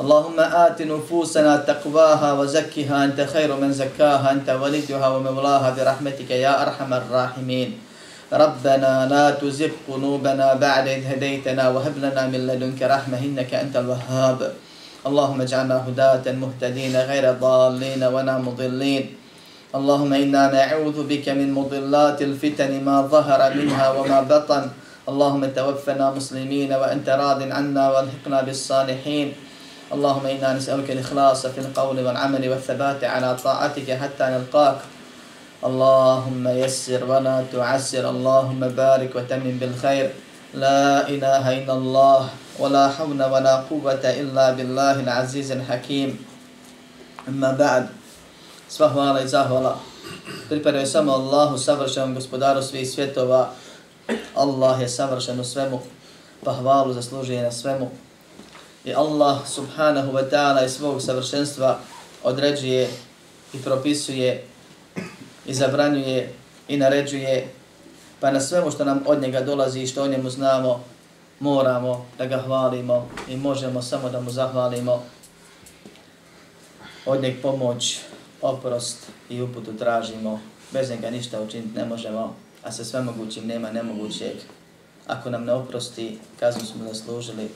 اللهم آت نفوسنا تقواها وزكها أنت خير من زكاها أنت وليها ومولاها برحمتك يا أرحم الراحمين. ربنا لا تزغ قلوبنا بعد إذ هديتنا وهب لنا من لدنك رحمة إنك أنت الوهاب. اللهم اجعلنا هداة مهتدين غير ضالين ولا مضلين. اللهم إنا نعوذ بك من مضلات الفتن ما ظهر منها وما بطن. اللهم توفنا مسلمين وأنت راض عنا وألحقنا بالصالحين. اللهم إنا نسألك الإخلاص في القول والعمل والثبات على طاعتك حتى نلقاك اللهم يسر ولا تعسر اللهم بارك وتمن بالخير لا إله إلا الله ولا حول ولا قوة إلا بالله العزيز الحكيم أما بعد Sva hvala i zahvala pripadaju samo Allahu, savršenom gospodaru svih svjetova. Allah je savršen u svemu, pa hvalu zaslužuje na svemu i Allah subhanahu wa ta'ala iz svog savršenstva određuje i propisuje i zabranjuje i naređuje pa na svemu što nam od njega dolazi i što o njemu znamo moramo da ga hvalimo i možemo samo da mu zahvalimo. Od njeg pomoć, oprost i uputu tražimo. Bez njega ništa učiniti ne možemo a sa svemogućim nema nemogućeg. Ako nam ne oprosti kaznu smo zaslužili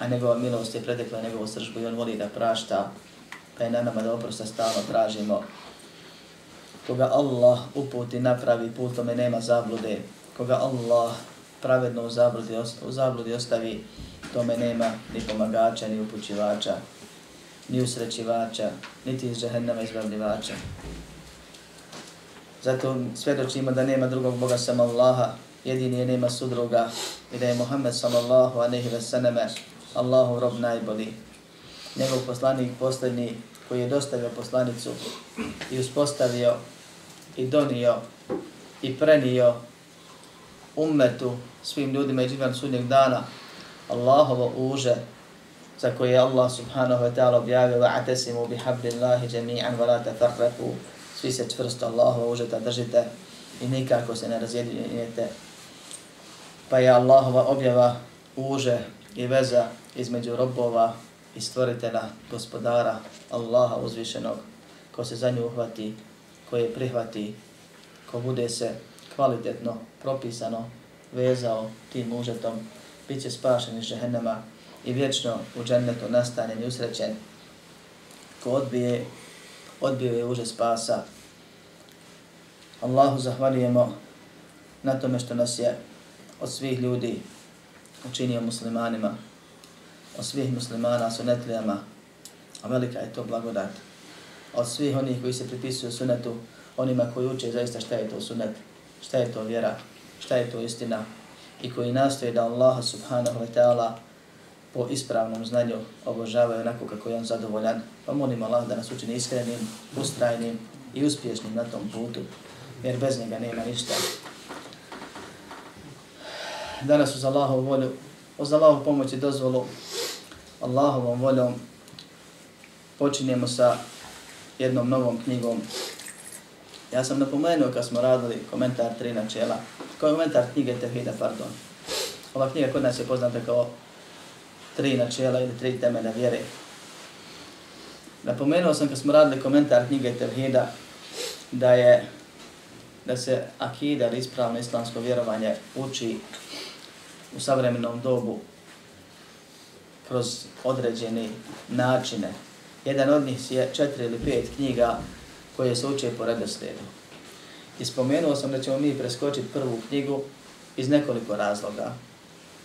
a njegova milost je pretekla njegovu sržbu i on voli da prašta, pa je na nama da oprosta stalno tražimo. Koga Allah uputi napravi put, tome nema zablude. Koga Allah pravedno u zabludi, u zabludi ostavi, tome nema ni pomagača, ni upućivača, ni usrećivača, niti iz džahennama izbavljivača. Zato svjedočimo da nema drugog Boga sam Allaha, jedini je nema sudruga i da je Muhammed sallallahu aleyhi ve sallame Allahu rob najbolji. Njegov poslanik posljednji koji je dostavio poslanicu i uspostavio i donio i prenio ummetu svim ljudima i živan sudnjeg dana Allahovo uže za koje je Allah subhanahu wa ta'ala objavio va'atesimu bi hablillahi jami'an wa la tafakraku svi se čvrsto Allahovo uže da držite i nikako se ne razjedinjete pa je Allahova objava uže i veza između robova i stvoritela gospodara Allaha uzvišenog ko se za nju uhvati, ko je prihvati, ko bude se kvalitetno, propisano vezao tim užetom, bit će spašen iz žehennema i vječno u džennetu nastanjen i usrećen. Ko odbije, odbio je uže spasa. Allahu zahvaljujemo na tome što nas je od svih ljudi učinio muslimanima, od svih muslimana sunetlijama, a velika je to blagodat. Od svih onih koji se pripisuju sunetu, onima koji uče zaista šta je to sunet, šta je to vjera, šta je to istina i koji nastoje da Allah subhanahu wa ta'ala po ispravnom znanju obožavaju onako kako je on zadovoljan. Pa molim Allah da nas učini iskrenim, ustrajnim i uspješnim na tom putu, jer bez njega nema ništa. Danas uz Allahovu volju, uz Allahovu pomoć i dozvolu, Allahovom voljom počinjemo sa jednom novom knjigom. Ja sam napomenuo kad smo radili komentar tri načela, komentar knjige Tevhida, pardon. Ova knjiga kod nas je poznata kao tri načela ili tri temene vjere. Napomenuo sam kad smo radili komentar knjige Tevhida da je da se akida ili ispravno islamsko vjerovanje uči u savremenom dobu kroz određene načine. Jedan od njih je četiri ili pet knjiga koje se uče po redoslijedu. I spomenuo sam da ćemo mi preskočiti prvu knjigu iz nekoliko razloga.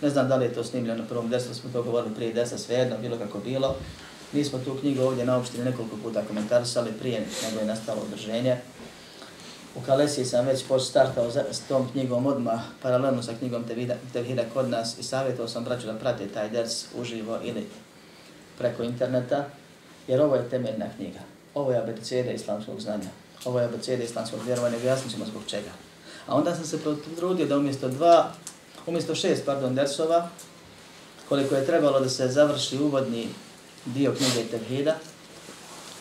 Ne znam da li je to snimljeno na prvom desu, smo to govorili prije desa, svejedno, bilo kako bilo. Mi smo tu knjigu ovdje na opštini nekoliko puta komentarisali prije nego je nastalo održenje. U Kalesiji sam već poč startao s tom knjigom odmah, paralelno sa knjigom Tevhida, Tevhida kod nas i savjetao sam braću da prate taj ders uživo ili preko interneta, jer ovo je temeljna knjiga. Ovo je abeceda islamskog znanja. Ovo je abeceda islamskog vjerovanja, objasnit ćemo zbog čega. A onda sam se potrudio da umjesto dva, umjesto šest, pardon, dersova, koliko je trebalo da se završi uvodni dio knjige Tevhida,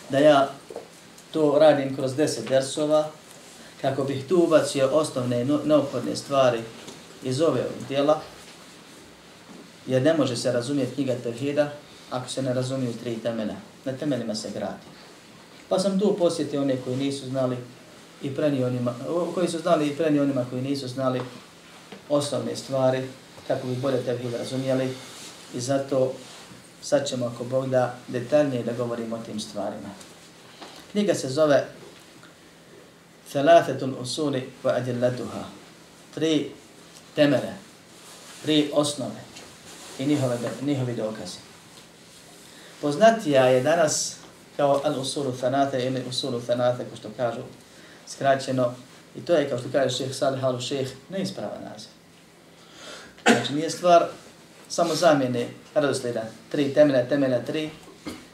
da ja to radim kroz deset dersova, kako bih tu ubacio osnovne neophodne stvari iz ove dijela, jer ne može se razumjeti knjiga Tevhida ako se ne razumiju tri temena. Na temeljima se gradi. Pa sam tu posjetio one koji nisu znali i preni onima, koji su znali i preni onima koji nisu znali osnovne stvari, kako bi bolje Tevhid razumijeli. I zato sad ćemo, ako Bog da, detaljnije da govorimo o tim stvarima. Knjiga se zove Thalathatul usuli wa adillatuha. Tri temere, tri osnove i njihove, njihovi dokazi. Poznatija je danas kao al usulu thanate ili usulu thanate, ko što kažu skraćeno, i to je kao što kaže šeheh Salih al šeheh, neispravan naziv. Znači nije stvar samo zamjene radosleda, tri temelja, temelja tri,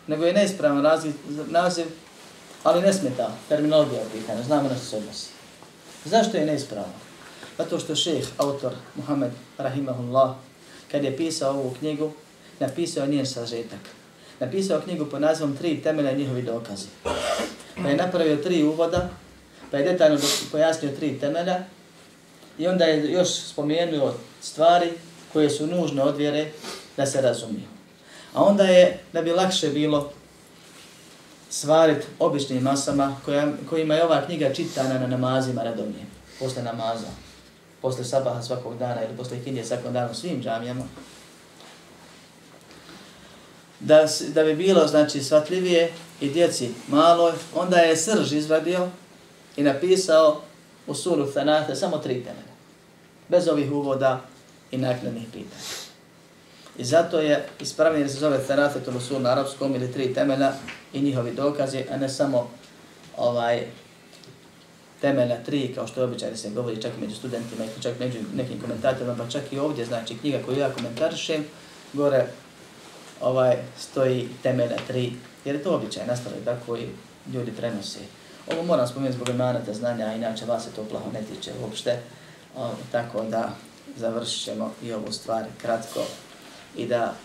nego je neispravan naziv, naziv ali ne smeta terminologija pitanja, znamo na što se odnosi. Zašto je neispravno? Zato što šejh, autor Muhammed Rahimahullah, kad je pisao ovu knjigu, napisao njen sažetak. Napisao knjigu pod nazivom Tri temelja njihovi dokazi. Pa je napravio tri uvoda, pa je detaljno pojasnio tri temelja i onda je još spomenuo stvari koje su nužne od vjere da se razumiju. A onda je, da bi lakše bilo, svarit običnim masama koja, kojima je ova knjiga čitana na namazima redovnije, posle namaza, posle sabaha svakog dana ili posle kindije svakog dana u svim džamijama. Da, da bi bilo znači svatljivije i djeci maloj, onda je srž izvadio i napisao u suru Thanate samo tri temelja. Bez ovih uvoda i naknadnih pitanja. I zato je ispravljen se zove Thanate Usul na arapskom ili tri temelja i njihovi dokazi, a ne samo ovaj temela tri, kao što je običaj da se govori čak i među studentima i čak među nekim komentatorima, pa čak i ovdje, znači knjiga koju ja komentarišem, gore ovaj stoji temelja tri, jer je to običaj, nastalo je tako i ljudi prenose. Ovo moram spomenuti zbog imanata znanja, a inače vas se to plaho ne tiče uopšte, o, tako da završit ćemo i ovu stvar kratko i da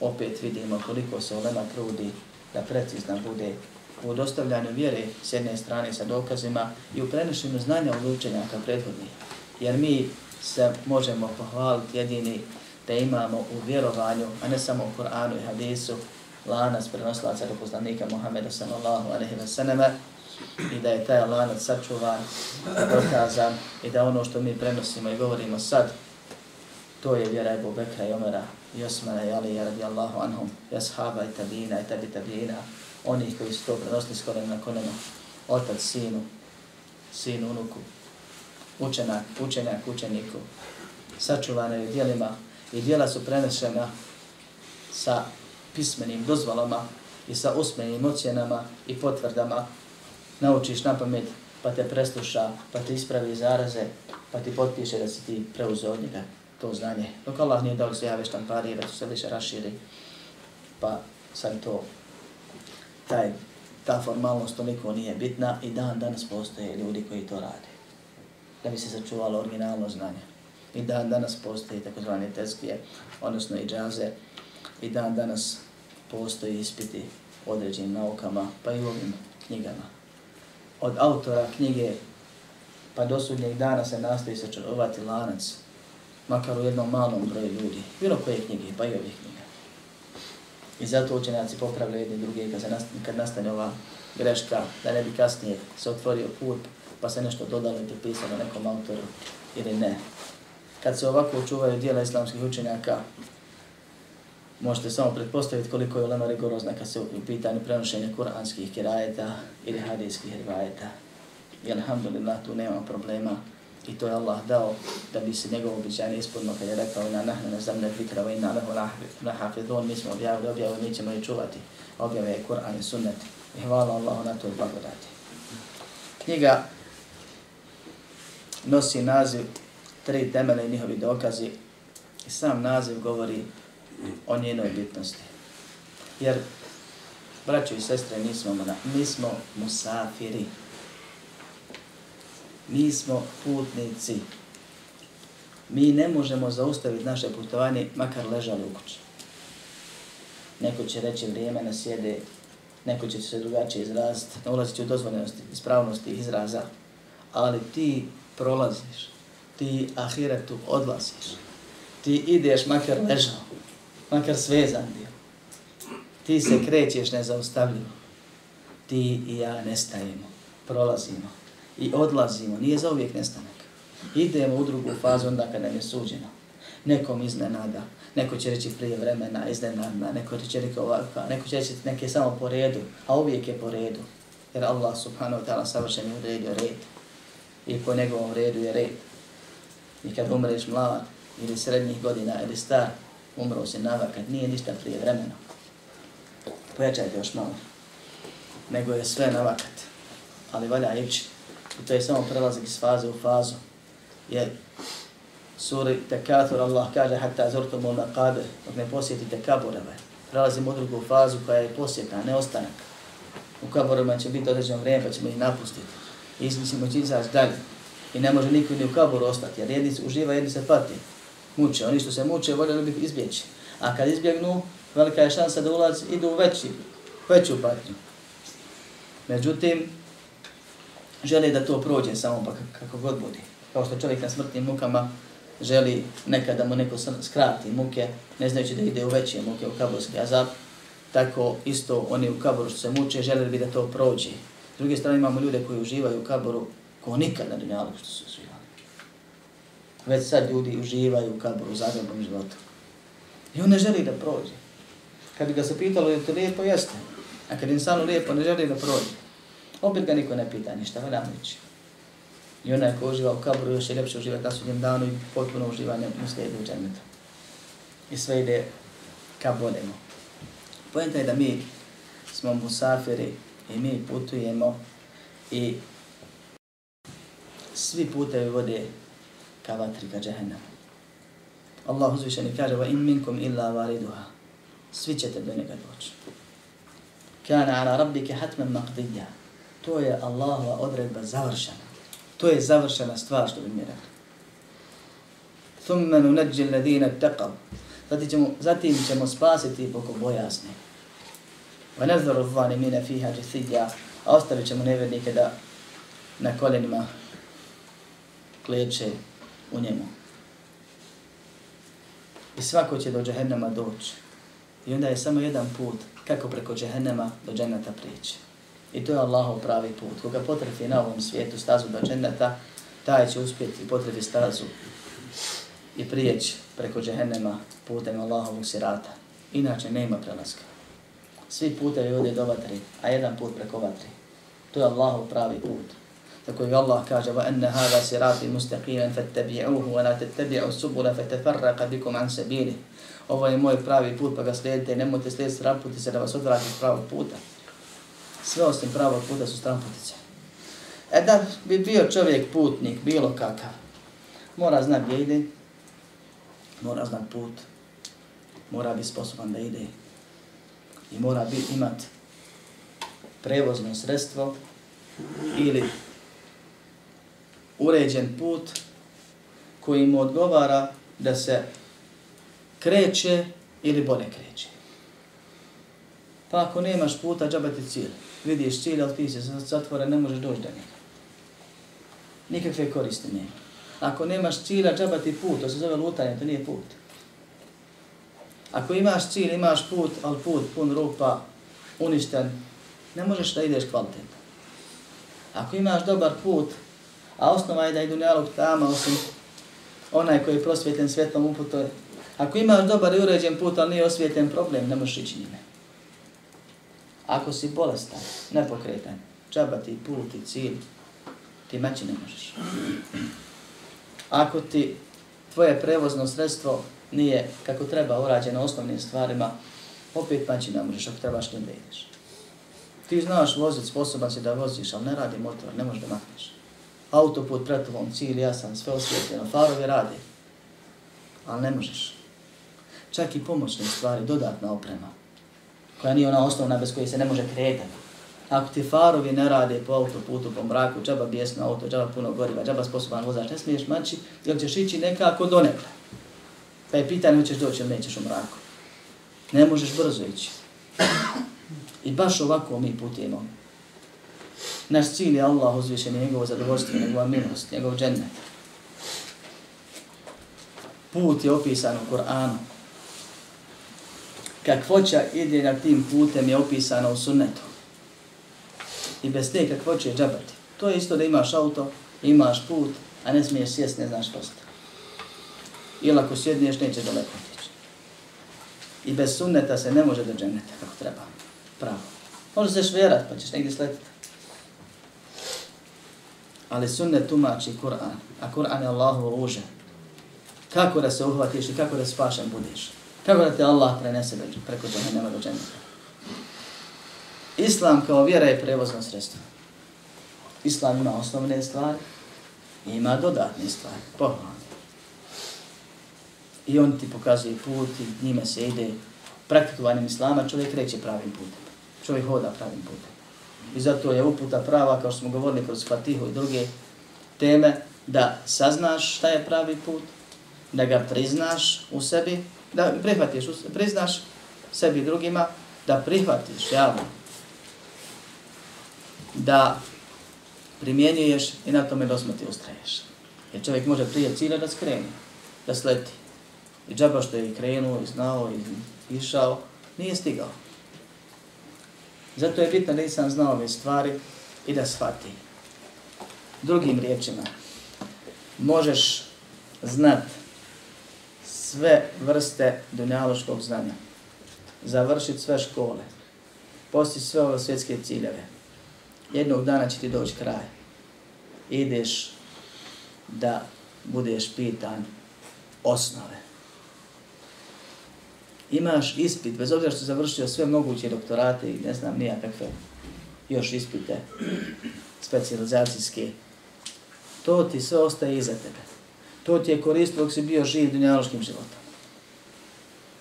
opet vidimo koliko se Olema trudi da precizna bude u dostavljanju vjere s jedne strane sa dokazima i u prenošenju znanja od učenjaka prethodnih. Jer mi se možemo pohvaliti jedini da imamo u vjerovanju, a ne samo u Koranu i Hadisu, lanac prenoslaca do poznanika Muhammeda sallallahu alaihi wa sallam i da je taj lanac sačuvan, dokazan i da ono što mi prenosimo i govorimo sad, to je vjera Ebu Bekra i Omera i Osmana i Alija radijallahu anhum, i ashaba i tabina i tabi tabina, oni koji su to prenosili skoro na kolena, otac sinu, sin unuku, učenak, učenjak učeniku, sačuvane je dijelima i dijela su prenešena sa pismenim dozvolama i sa usmenim ocjenama i potvrdama. Naučiš na pamet, pa te presluša, pa te ispravi zaraze, pa ti potpiše da si ti preuzeo od njega to znanje. Dok Allah nije dao se jave štampari, da se više raširi, pa sad to, taj, ta formalnost toliko nije bitna i dan danas postoje ljudi koji to rade. Da bi se sačuvalo originalno znanje. I dan danas postoje takozvane teskije, odnosno i džaze. I dan danas postoji ispiti određenim naukama, pa i ovim knjigama. Od autora knjige pa do sudnjeg dana se nastoji sačuvati lanac makar u jednom malom broju ljudi, bilo koje knjige, pa i ovih knjiga. I zato učenjaci popravljaju jedni druge kad, se nastane, kad nastane ova greška, da ne bi kasnije se otvorio put, pa se nešto dodalo i pripisalo nekom autoru ili ne. Kad se ovako učuvaju dijela islamskih učenjaka, možete samo pretpostaviti koliko je ulema rigorozna kad se u pitanju prenošenja kuranskih kirajeta ili hadijskih rivajeta. I alhamdulillah, tu nema problema. I to je Allah dao da bi se njegov običajni ispuno kad je rekao na nahne na zemlje fikra wa inna lehu nahafidun, mi smo objavili objavu, mi ćemo i čuvati. Objave je Kur'an i sunnet. I hvala Allahu na toj blagodati. Knjiga nosi naziv tri temele i njihovi dokazi i sam naziv govori o njenoj bitnosti. Jer, braćo i sestre, mi smo, mi smo musafiri. Mi smo putnici. Mi ne možemo zaustaviti naše putovanje, makar ležali u kući. Neko će reći vrijeme nas jede, neko će se drugačije izraziti, ne ulazi u dozvoljenosti, ispravnosti izraza, ali ti prolaziš, ti ahiretu odlaziš, ti ideš makar ležao, makar svezan bio, ti se krećeš nezaustavljivo, ti i ja nestajemo, prolazimo i odlazimo, nije za uvijek nestanak. Idemo u drugu fazu onda kada je suđeno. Nekom iznenada, neko će reći prije vremena, iznenadna, neko će reći ovakva, neko će reći neke samo po redu, a uvijek je po redu. Jer Allah subhanahu wa ta'ala savršen je uredio red. I po njegovom redu je red. I kad umreš mlad, ili srednjih godina, ili star, umro se navakat, nije ništa prije vremena. Pojačajte još malo. Nego je sve navakat. Ali valja ići. I to je samo prelazak iz faze u fazu. Je suri Tekathur Allah kaže hatta zurtum ul maqabir, dok ne posjetite kabureve. Prelazimo u drugu fazu koja je posjeta, ne ostanak. U kaburima će biti određeno vrijeme pa ćemo ih napustiti. I mislimo će izaći dalje. I ne može niko ni u kaboru ostati, jer jedni uživa, jedni se pati. Muče, oni što se muče, voljeli bi izbjeći. A kad izbjegnu, velika je šansa da ulaz idu u veći, veću patnju. Međutim, žele da to prođe samo pa kako god bude. Kao što čovjek na smrtnim mukama želi nekada mu neko skrati muke, ne znajući da ide u veće muke, u kaburski azab, tako isto oni u kaboru što se muče, žele bi da to prođe. S druge strane imamo ljude koji uživaju u kaboru ko nikad na dunjalu što su uživali. Već sad ljudi uživaju u kaboru, u zagrebom životu. I on ne želi da prođe. Kad bi ga se pitalo je to lijepo, jeste. A kad insanu lijepo ne želi da prođe, opet ga niko ne pita ništa, valjamo ići. I onaj ko uživa u kaburu još je ljepše uživati na sudnjem danu i potpuno uživanje u slijedi u džennetu. I sve ide ka boljemu. Pojenta je da mi smo musafiri i mi putujemo i svi putevi vode ka vatri, ka džehennemu. Allah uzvišeni kaže wa in minkum illa variduha. Svi ćete do njega doći. Kana ala rabbike hatman maqdija. To je Allahova odredba završena. To je završena stvar što bi mi rekli. Thumma nunajji alladhina taqaw. Zatim ćemo, zatim ćemo spasiti boko bojasne. Wa nadharu adh-dhalimina fiha jithiya. A ostavit ćemo nevjernike da na koljenima kleče u njemu. I svako će do džehennema doći. I onda je samo jedan put kako preko džehennema do dženeta prijeći. I to je Allahov pravi put. Koga potrefi na ovom svijetu stazu do dženneta, taj će uspjeti potrefi stazu i prijeći preko džehennema putem Allahovog sirata. Inače nema prelaska. Svi putevi ovdje do vatri, a jedan put preko vatri. To je Allahov pravi put. Tako je Allah kaže وَأَنَّ هَذَا سِرَاتِ مُسْتَقِيمًا فَاتَّبِعُوهُ وَلَا تَتَّبِعُوا السُّبُلَ فَتَفَرَّقَ بِكُمْ عَنْ سَبِيلِ Ovo je moj pravi put, pa ga slijedite, nemojte slijediti stramputi se da vas odvrati iz pravog puta sve osim pravog puta su stramputice. E da bi bio čovjek putnik, bilo kakav, mora znat gdje ide, mora znat put, mora biti sposoban da ide i mora biti imat prevozno sredstvo ili uređen put koji mu odgovara da se kreće ili bolje kreće. Pa ako nemaš puta, džaba ti cilj vidiš cilj, ali ti se zatvore, ne možeš doći do njega. Nikakve koriste nema. Ako nemaš cilja, džaba ti put, to se zove lutanje, to nije put. Ako imaš cilj, imaš put, ali put pun rupa, uništen, ne možeš da ideš kvalitetno. Ako imaš dobar put, a osnova je da idu njalog tamo, osim onaj koji je prosvjeten svetom uputom, ako imaš dobar i uređen put, ali nije osvjeten problem, ne možeš ići njime. Ako si bolestan, nepokretan, čaba ti put ti, cilj, ti meći ne možeš. Ako ti tvoje prevozno sredstvo nije kako treba urađeno osnovnim stvarima, opet meći ne možeš ako trebaš da ideš. Ti znaš vozit, sposoban si da voziš, ali ne radi motor, ne možeš da makneš. Autoput pred tobom, cilj jasan, sve osvjetljeno, farovi radi, ali ne možeš. Čak i pomoćne stvari, dodatna oprema, koja nije ona osnovna bez koje se ne može kretati. Ako ti farovi ne rade po autoputu, po mraku, džaba bijesno auto, džaba puno goriva, džaba sposoban vozač, ne smiješ maći, jer ćeš ići nekako do neba. Pa je pitanje, hoćeš doći ili nećeš u mraku. Ne možeš brzo ići. I baš ovako mi putimo. Naš cilj je Allah uzvišen i njegovo zadovoljstvo, njegova milost, njegov džennet. Put je opisan u Koranu. Kakvoća ide na tim putem je opisana u sunnetu. I bez te kakvoće je džabati. To je isto da imaš auto, imaš put, a ne smiješ sjest, ne znaš što Ili ako sjedneš, neće daleko otići. I bez sunneta se ne može do dženeta kako treba. Pravo. Može se šverat, pa ćeš negdje sletiti. Ali sunnet tumači Kur'an, a Kur'an je Allahu ruže. Kako da se uhvatiš i kako da spašen budiš. Kako da te Allah prenese preko džahennema do dženeta. Islam kao vjera je prevozno sredstvo. Islam ima osnovne stvari i ima dodatne stvari. pohvalne. I on ti pokazuje put i njime se ide praktikovanjem Islama, čovjek reće pravim putem. Čovjek hoda pravim putem. I zato je uputa prava, kao što smo govorili kroz Fatihu i druge teme, da saznaš šta je pravi put, da ga priznaš u sebi, da prihvatiš, priznaš sebi drugima, da prihvatiš javno, da primjenjuješ i na tome dosmo ti ustraješ. Jer čovjek može prije cilja da skreni, da sleti. I džaba što je krenuo i znao i išao, nije stigao. Zato je bitno da nisam znao ove stvari i da shvati. Drugim riječima, možeš znati sve vrste dunjaloškog znanja, završiti sve škole, postići sve ove svjetske ciljeve. Jednog dana će ti doći kraj. Ideš da budeš pitan osnove imaš ispit, bez obzira što završio sve moguće doktorate i ne znam nija kakve još ispite specializacijske, to ti sve ostaje iza tebe. To ti je koristilo dok si bio živ dunjaloškim životom.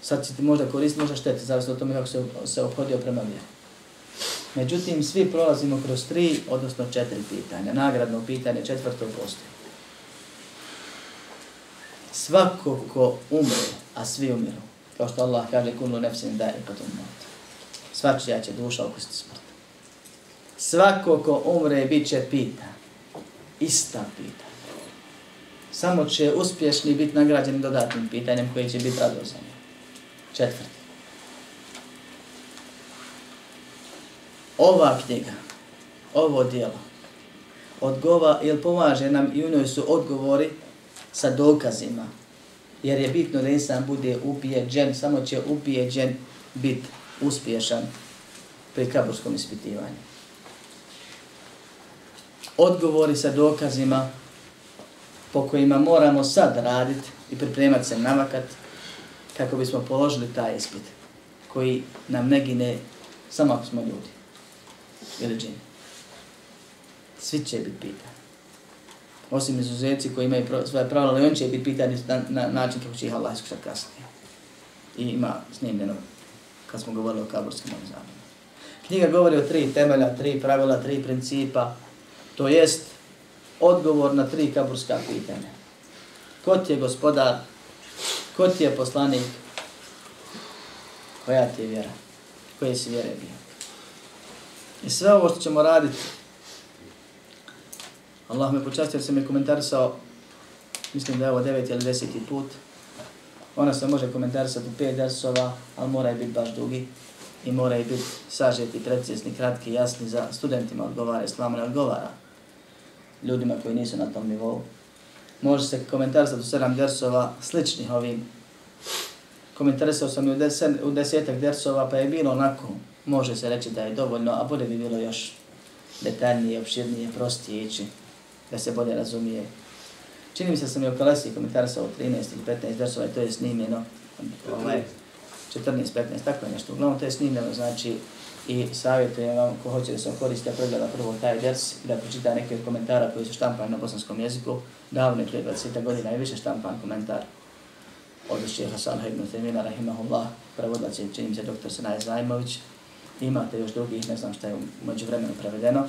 Sad će ti možda koristiti, možda šteti, zavisno od tome kako se, se obhodio prema vjeru. Međutim, svi prolazimo kroz tri, odnosno četiri pitanja. Nagradno pitanje, četvrto postoje. Svako ko umre, a svi umiru, Kao što Allah kaže, kullu nefsin da je potom mot. Svačija će duša okusiti smrt. Svako ko umre, bit će pita. Ista pita. Samo će uspješni biti nagrađeni dodatnim pitanjem koji će biti radosan. Četvrti. Ova knjiga, ovo dijelo, odgova ili pomaže nam i u njoj su odgovori sa dokazima jer je bitno da insan bude ubijeđen, samo će ubijeđen bit uspješan pri kaburskom ispitivanju. Odgovori sa dokazima po kojima moramo sad raditi i pripremati se namakat kako bismo položili taj ispit koji nam ne gine samo ako smo ljudi ili džini. Svi će biti pitani osim izuzetci koji imaju svoje pravila, ali on će biti pitani na, na način kako će ih Allah iskušati kasnije. I ima snimljeno kad smo govorili o kaburskim examenu. Knjiga govori o tri temelja, tri pravila, tri principa, to jest odgovor na tri kaburska pitanja. Ko ti je gospodar, ko ti je poslanik, koja ti je vjera, koje si vjere bio. I sve ovo što ćemo raditi Allah me počastio, se me komentarisao, mislim da je ovo devet ili deseti put. Ona se može komentarisati u pet dersova, ali mora biti baš dugi i mora biti sažeti, precizni, kratki, jasni za studentima odgovara, islama ne odgovara ljudima koji nisu na tom nivou. Može se komentarisati u sedam dersova sličnih ovim. Komentarisao sam i u, desen, u desetak dersova, pa je bilo onako, može se reći da je dovoljno, a bude bi bilo još detaljnije, opširnije, prostije ići da se bolje razumije. Čini mi se da sam i u Kalesiji komentarisao 13 ili 15 dersova i to je snimljeno, ovaj, 14, 15, tako je nešto. Uglavnom to je snimljeno, znači, i savjetujem vam ko hoće da se koristi, da pregleda prvo taj ders i da pročita neke od komentara koji su štampani na bosanskom jeziku. davne prije 20 godina i više štampan komentar od šeha Salha ibn Temina, rahimahullah, prevodilac je, čini se, doktor Senaj Zajmović. Imate još drugih, ne znam šta je umeđu vremenu prevedeno.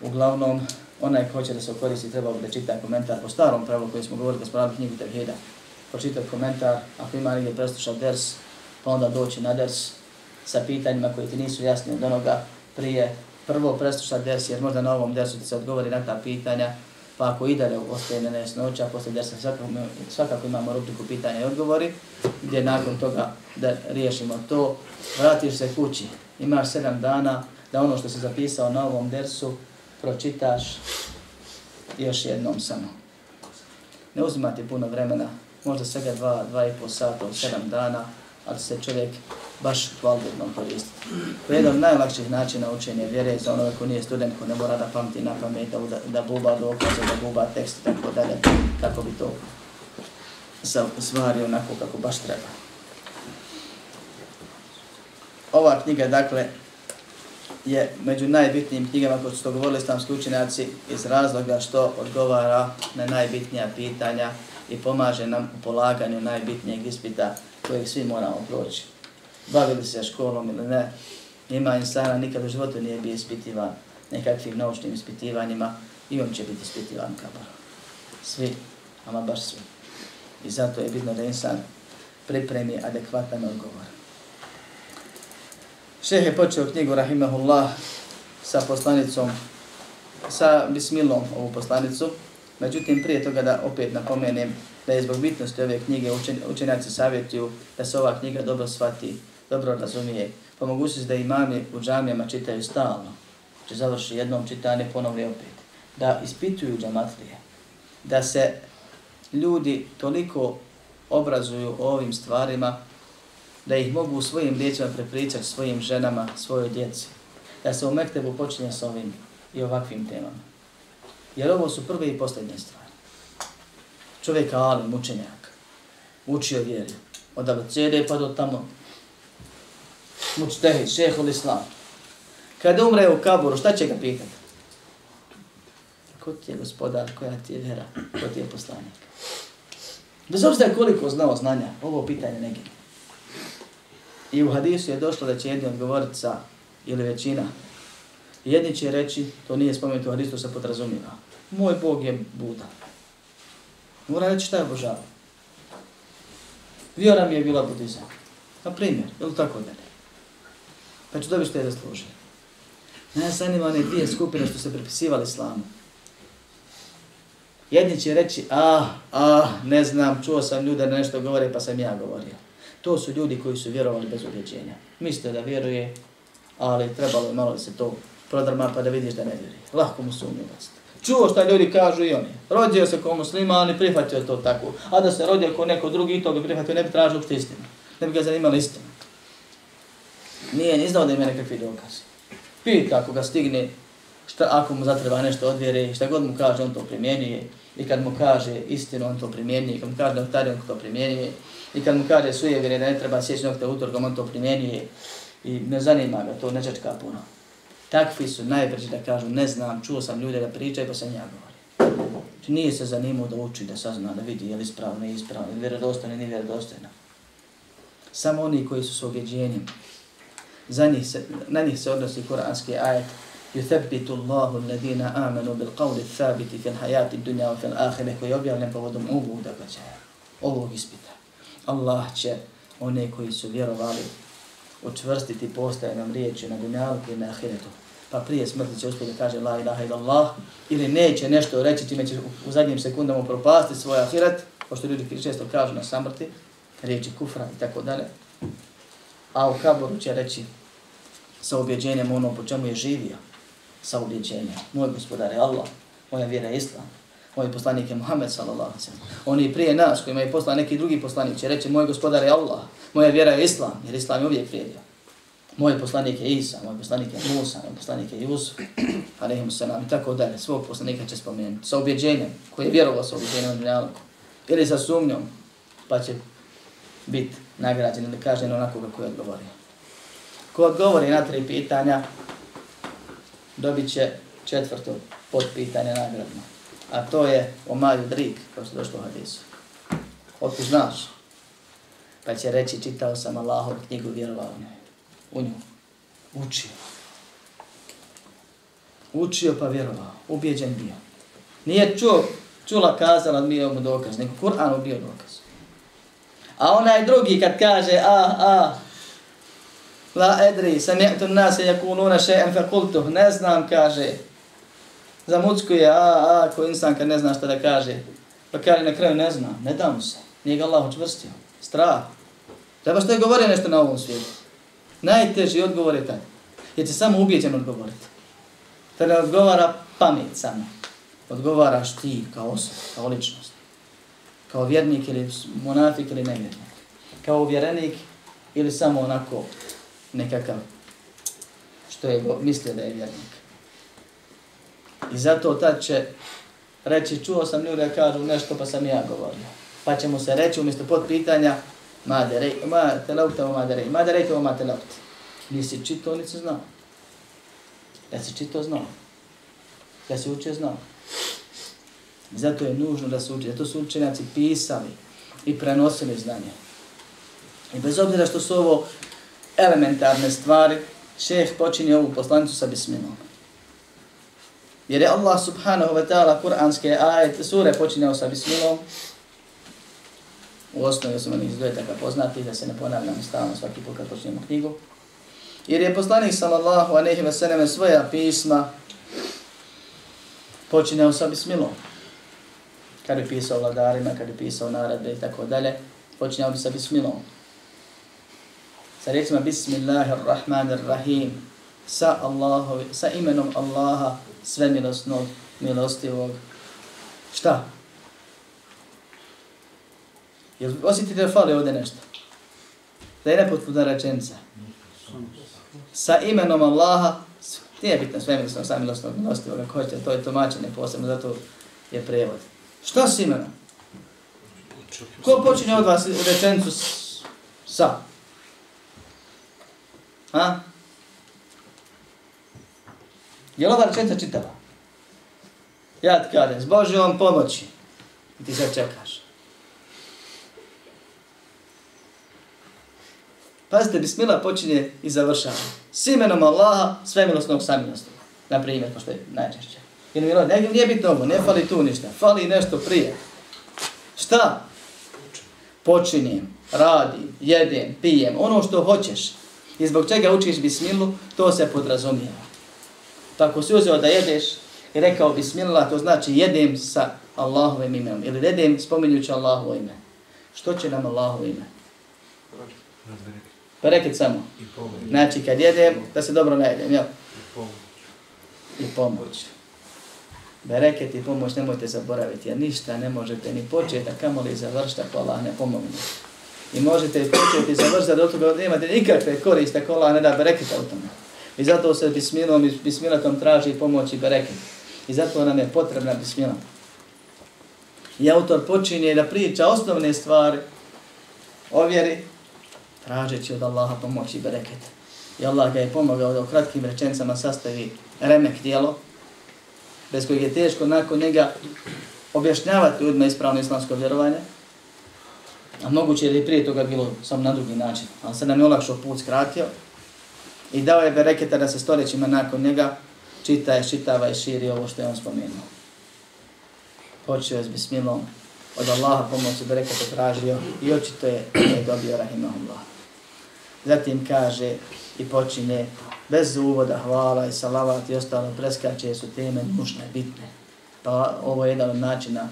Uglavnom, onaj ko hoće da se koristi, trebao bi da čita komentar po starom pravilu koji smo govorili da smo radili knjigu Tevhida. Pročitati komentar, ako ima negdje preslušao ders, pa onda doći na ders sa pitanjima koji ti nisu jasni od onoga prije. Prvo presluša ders, jer možda na ovom dersu ti se odgovori na ta pitanja, pa ako i dalje ostaje na nesnoća, posle dersa svakako, svakako imamo rubriku pitanja i odgovori, gdje nakon toga da riješimo to, vratiš se kući, imaš sedam dana da ono što si zapisao na ovom dersu pročitaš još jednom samo. Ne uzimati puno vremena, možda svega dva, dva i pol sata od sedam dana, ali se čovjek baš kvalitetno koristiti. To je jedan od najlakših načina učenja vjere za onoga ko nije student, ko ne mora da pamti na pamet, da, da buba dokaze, da buba tekst i tako dalje, kako bi to svario onako kako baš treba. Ova knjiga, dakle, je među najbitnijim knjigama koje su to govorili islamski učenjaci iz razloga što odgovara na najbitnija pitanja i pomaže nam u polaganju najbitnijeg ispita kojeg svi moramo proći. Bavili se školom ili ne, ima insana nikad u životu nije bio ispitivan nekakvim naučnim ispitivanjima i on će biti ispitivan kabar. Svi, ama baš svi. I zato je bitno da insan pripremi adekvatan odgovor. Šeh je počeo knjigu Rahimahullah sa poslanicom, sa bismilom ovu poslanicu. Međutim, prije toga da opet napomenem da je zbog bitnosti ove knjige učen, učenjaci savjetuju da se ova knjiga dobro shvati, dobro razumije. Pa mogućnost da imami u džamijama čitaju stalno. Če završi jednom čitanje, ponovno opet. Da ispituju džamatlije. Da se ljudi toliko obrazuju o ovim stvarima da ih mogu u svojim riječima prepričati svojim ženama, svojoj djeci. Da se u Mektebu počinje s ovim i ovakvim temama. Jer ovo su prve i posljednje stvari. Čovjek alim, mučenjak, učio vjeru. Od abecede pa do tamo mučtehid, šehhul islam. Kada umre u kaburu, šta će ga pitati? Ko ti je gospodar, koja ti je vera, ko ti je poslanik? Bez obzira koliko znao znanja, ovo pitanje ne gine. I u hadisu je došlo da će jedni odgovoriti sa, ili većina, jedni će reći, to nije spomenuto u hadisu, se podrazumijeva. Moj Bog je Buda. Mora reći šta je obožava. Vjera mi je bila budizam. Na primjer, ili tako da ne. Pa ću dobiti što je zaslužio. Ne zanima one dvije skupine što se prepisivali islamu. Jedni će reći, ah, ah, ne znam, čuo sam ljude da nešto govore, pa sam ja govorio. To su ljudi koji su vjerovali bez ubjeđenja. Mislite da vjeruje, ali trebalo je malo se to prodrma pa da vidiš da ne vjeruje. Lahko mu sumnju. Čuo šta ljudi kažu i oni. Rodio se kao musliman i prihvatio to tako. A da se rodio kao neko drugi i to bi prihvatio, ne bi tražio uopšte istinu. Ne bi ga zanimala istina. Nije ni znao da ima nekakvi dokazi. Pita ako ga stigne, šta, ako mu zatreba nešto od vjere, šta god mu kaže, on to primjenjuje. I kad mu kaže istinu, on to primjenjuje. I kad mu kaže noktari, on to primjenjuje. I kad mu kaže suje da ne treba sjeći nokta utorkom, on to primjenjuje. I ne zanima ga to, ne čečka puno. Takvi su najbrži da kažu, ne znam, čuo sam ljude da pričaju, pa sam ja govorio. Znači nije se zanimao da uči, da sazna, da vidi je li ispravno, nije ispravno, vjerodostojno, nije vjerodostojno. Samo oni koji su s objeđenjem, za njih se, na njih se odnosi kuranski ajet, يثبت الله الذين آمنوا بالقول الثابت في الحياة الدنيا وفي الآخرة koji je objavljen povodom ovog događaja, ovog ispita. Allah će one koji su vjerovali učvrstiti postajenom riječi na dunjalku i na ahiretu. Pa prije smrti će uspjeti da kaže la ilaha illallah ili neće nešto reći čime će u zadnjim sekundama propasti svoj ahiret, pošto ljudi često kažu na samrti, riječi kufra i tako dalje. A u kaboru će reći sa objeđenjem ono po čemu je živio, sa objeđenjem. Moj gospodar je Allah, moja vjera je Islam, moj poslanik je Muhammed sallallahu alaihi sallam. Oni prije nas koji imaju poslan neki drugi poslanik će reći moj gospodar je Allah, moja vjera je Islam, jer Islam je uvijek prijedio. Moj poslanik je Isa, moj poslanik je Musa, moj poslanik je Jusuf, alaihimu sallam, i tako dalje. Svog poslanika će spomenuti. Sa objeđenjem, koji je vjerovao sa objeđenjem od dunjalku. Ili sa sumnjom, pa će biti nagrađen ili kažen onako kako je odgovorio. Ko odgovori na tri pitanja, dobit će četvrto podpitanje nagradno. A to je o Maju Drik, kao što došlo u hadisu. Otko znaš? Pa će reći, čitao sam Allahov knjigu, vjerovao ne. U nju. Učio. Učio pa vjerovao. Ubijeđen bio. Nije čuo, čula kazala, bio mu dokaz, nego Kur'an bio dokaz. A onaj drugi kad kaže, a, a, la edri, sam je tu nas je jakununa še'en fe kultu, ne znam, kaže, zamuckuje, a, a, ko insan kad ne zna šta da kaže. Pa kaže na kraju, ne zna, ne da mu se, nije ga Allah učvrstio, strah. Treba što je govori nešto na ovom svijetu. Najteži odgovor je taj. Jer će samo ubijeđen odgovoriti. To ne odgovara pamet samo. Odgovaraš ti kao osoba, kao ličnost. Kao vjernik ili monafik ili nevjernik. Kao vjerenik ili samo onako nekakav što je mislio da je vjernik. I zato tad će reći, čuo sam ljudi da kažu nešto pa sam ja govorio. Pa ćemo se reći umjesto pod pitanja, ma derej, ma telauta, ma derej, ma derej to, ma telauta. Nisi čito, nisi znao. Da si čito znao. Da si učio znao. Zato je nužno da se uči. Zato su učenjaci pisali i prenosili znanje. I bez obzira što su ovo elementarne stvari, šeh počini ovu poslanicu sa bisminom. Jer je Allah subhanahu wa ta'ala kuranske ajete sure počinjao sa bismilom. U osnovi su meni izgledaka poznati da se ne ponavljam stalno svaki put kad počinjemo knjigu. Jer je poslanik sallallahu aleyhi wa sallam svoja pisma počinjao sa bismilom. Kad je pisao vladarima, kad je pisao naredbe i tako dalje, počinjao bi sa bismilom. Sa recima bismillahirrahmanirrahim sa, Allahovi, sa imenom Allaha svemilosnog, milostivog. Šta? Jel osjetite da fali ovdje nešto? Da je nepotpuna rečenica. Sa imenom Allaha, nije bitno svemilosnog, samilosnog, milostivog, ako hoćete, to je tomačenje posebno, zato je prevod. Šta s imenom? Ko počinje od vas rečenicu sa? Ha? Je li ova rečenica čitava? Ja ti kažem, s Božjom pomoći. I ti sad čekaš. Pazite, bismila počinje i završava. S imenom Allaha, sve samilosnog. Na primjer, pošto je najčešće. Jer mi ono, ne, nije bitno ovo, ne fali tu ništa. Fali nešto prije. Šta? Počinjem, radim, jedem, pijem, ono što hoćeš. I zbog čega učiš bismilu, to se podrazumijeva. Tako si uzeo da jedeš i rekao bismillah, to znači jedem sa Allahovim imenom. Ili jedem spominjući Allahovo ime. Što će nam Allahovo ime? Bereket samo. Znači kad jedem, da se dobro najedem, jel? I pomoć. Bereket i pomoć nemojte zaboraviti, jer ništa ne možete ni početi, a kamo li završiti ako Allah ne pomogne. I možete početi završiti, da od toga nemate nikakve koriste ako Allah ne da bereketa u tome. I zato se bismilom i bismilatom traži pomoć i bereket. I zato nam je potrebna bismila. I autor počinje da priča osnovne stvari o vjeri, tražeći od Allaha pomoć i bereket. I Allah ga je pomogao da u kratkim rečencama sastavi remek dijelo, bez kojeg je teško nakon njega objašnjavati ljudima ispravno islamsko vjerovanje. A moguće je da i prije toga bilo samo na drugi način. Ali se nam je olakšao put skratio i dao je bereketa da se stoljećima nakon njega čita je, čitava i širi ovo što je on spomenuo. Počeo je s bismilom, od Allaha pomoć i bereketa tražio i očito je, je dobio rahimahullah. Zatim kaže i počine bez uvoda hvala i salavat i ostalo preskače su teme nužne, bitne. Pa ovo je jedan od načina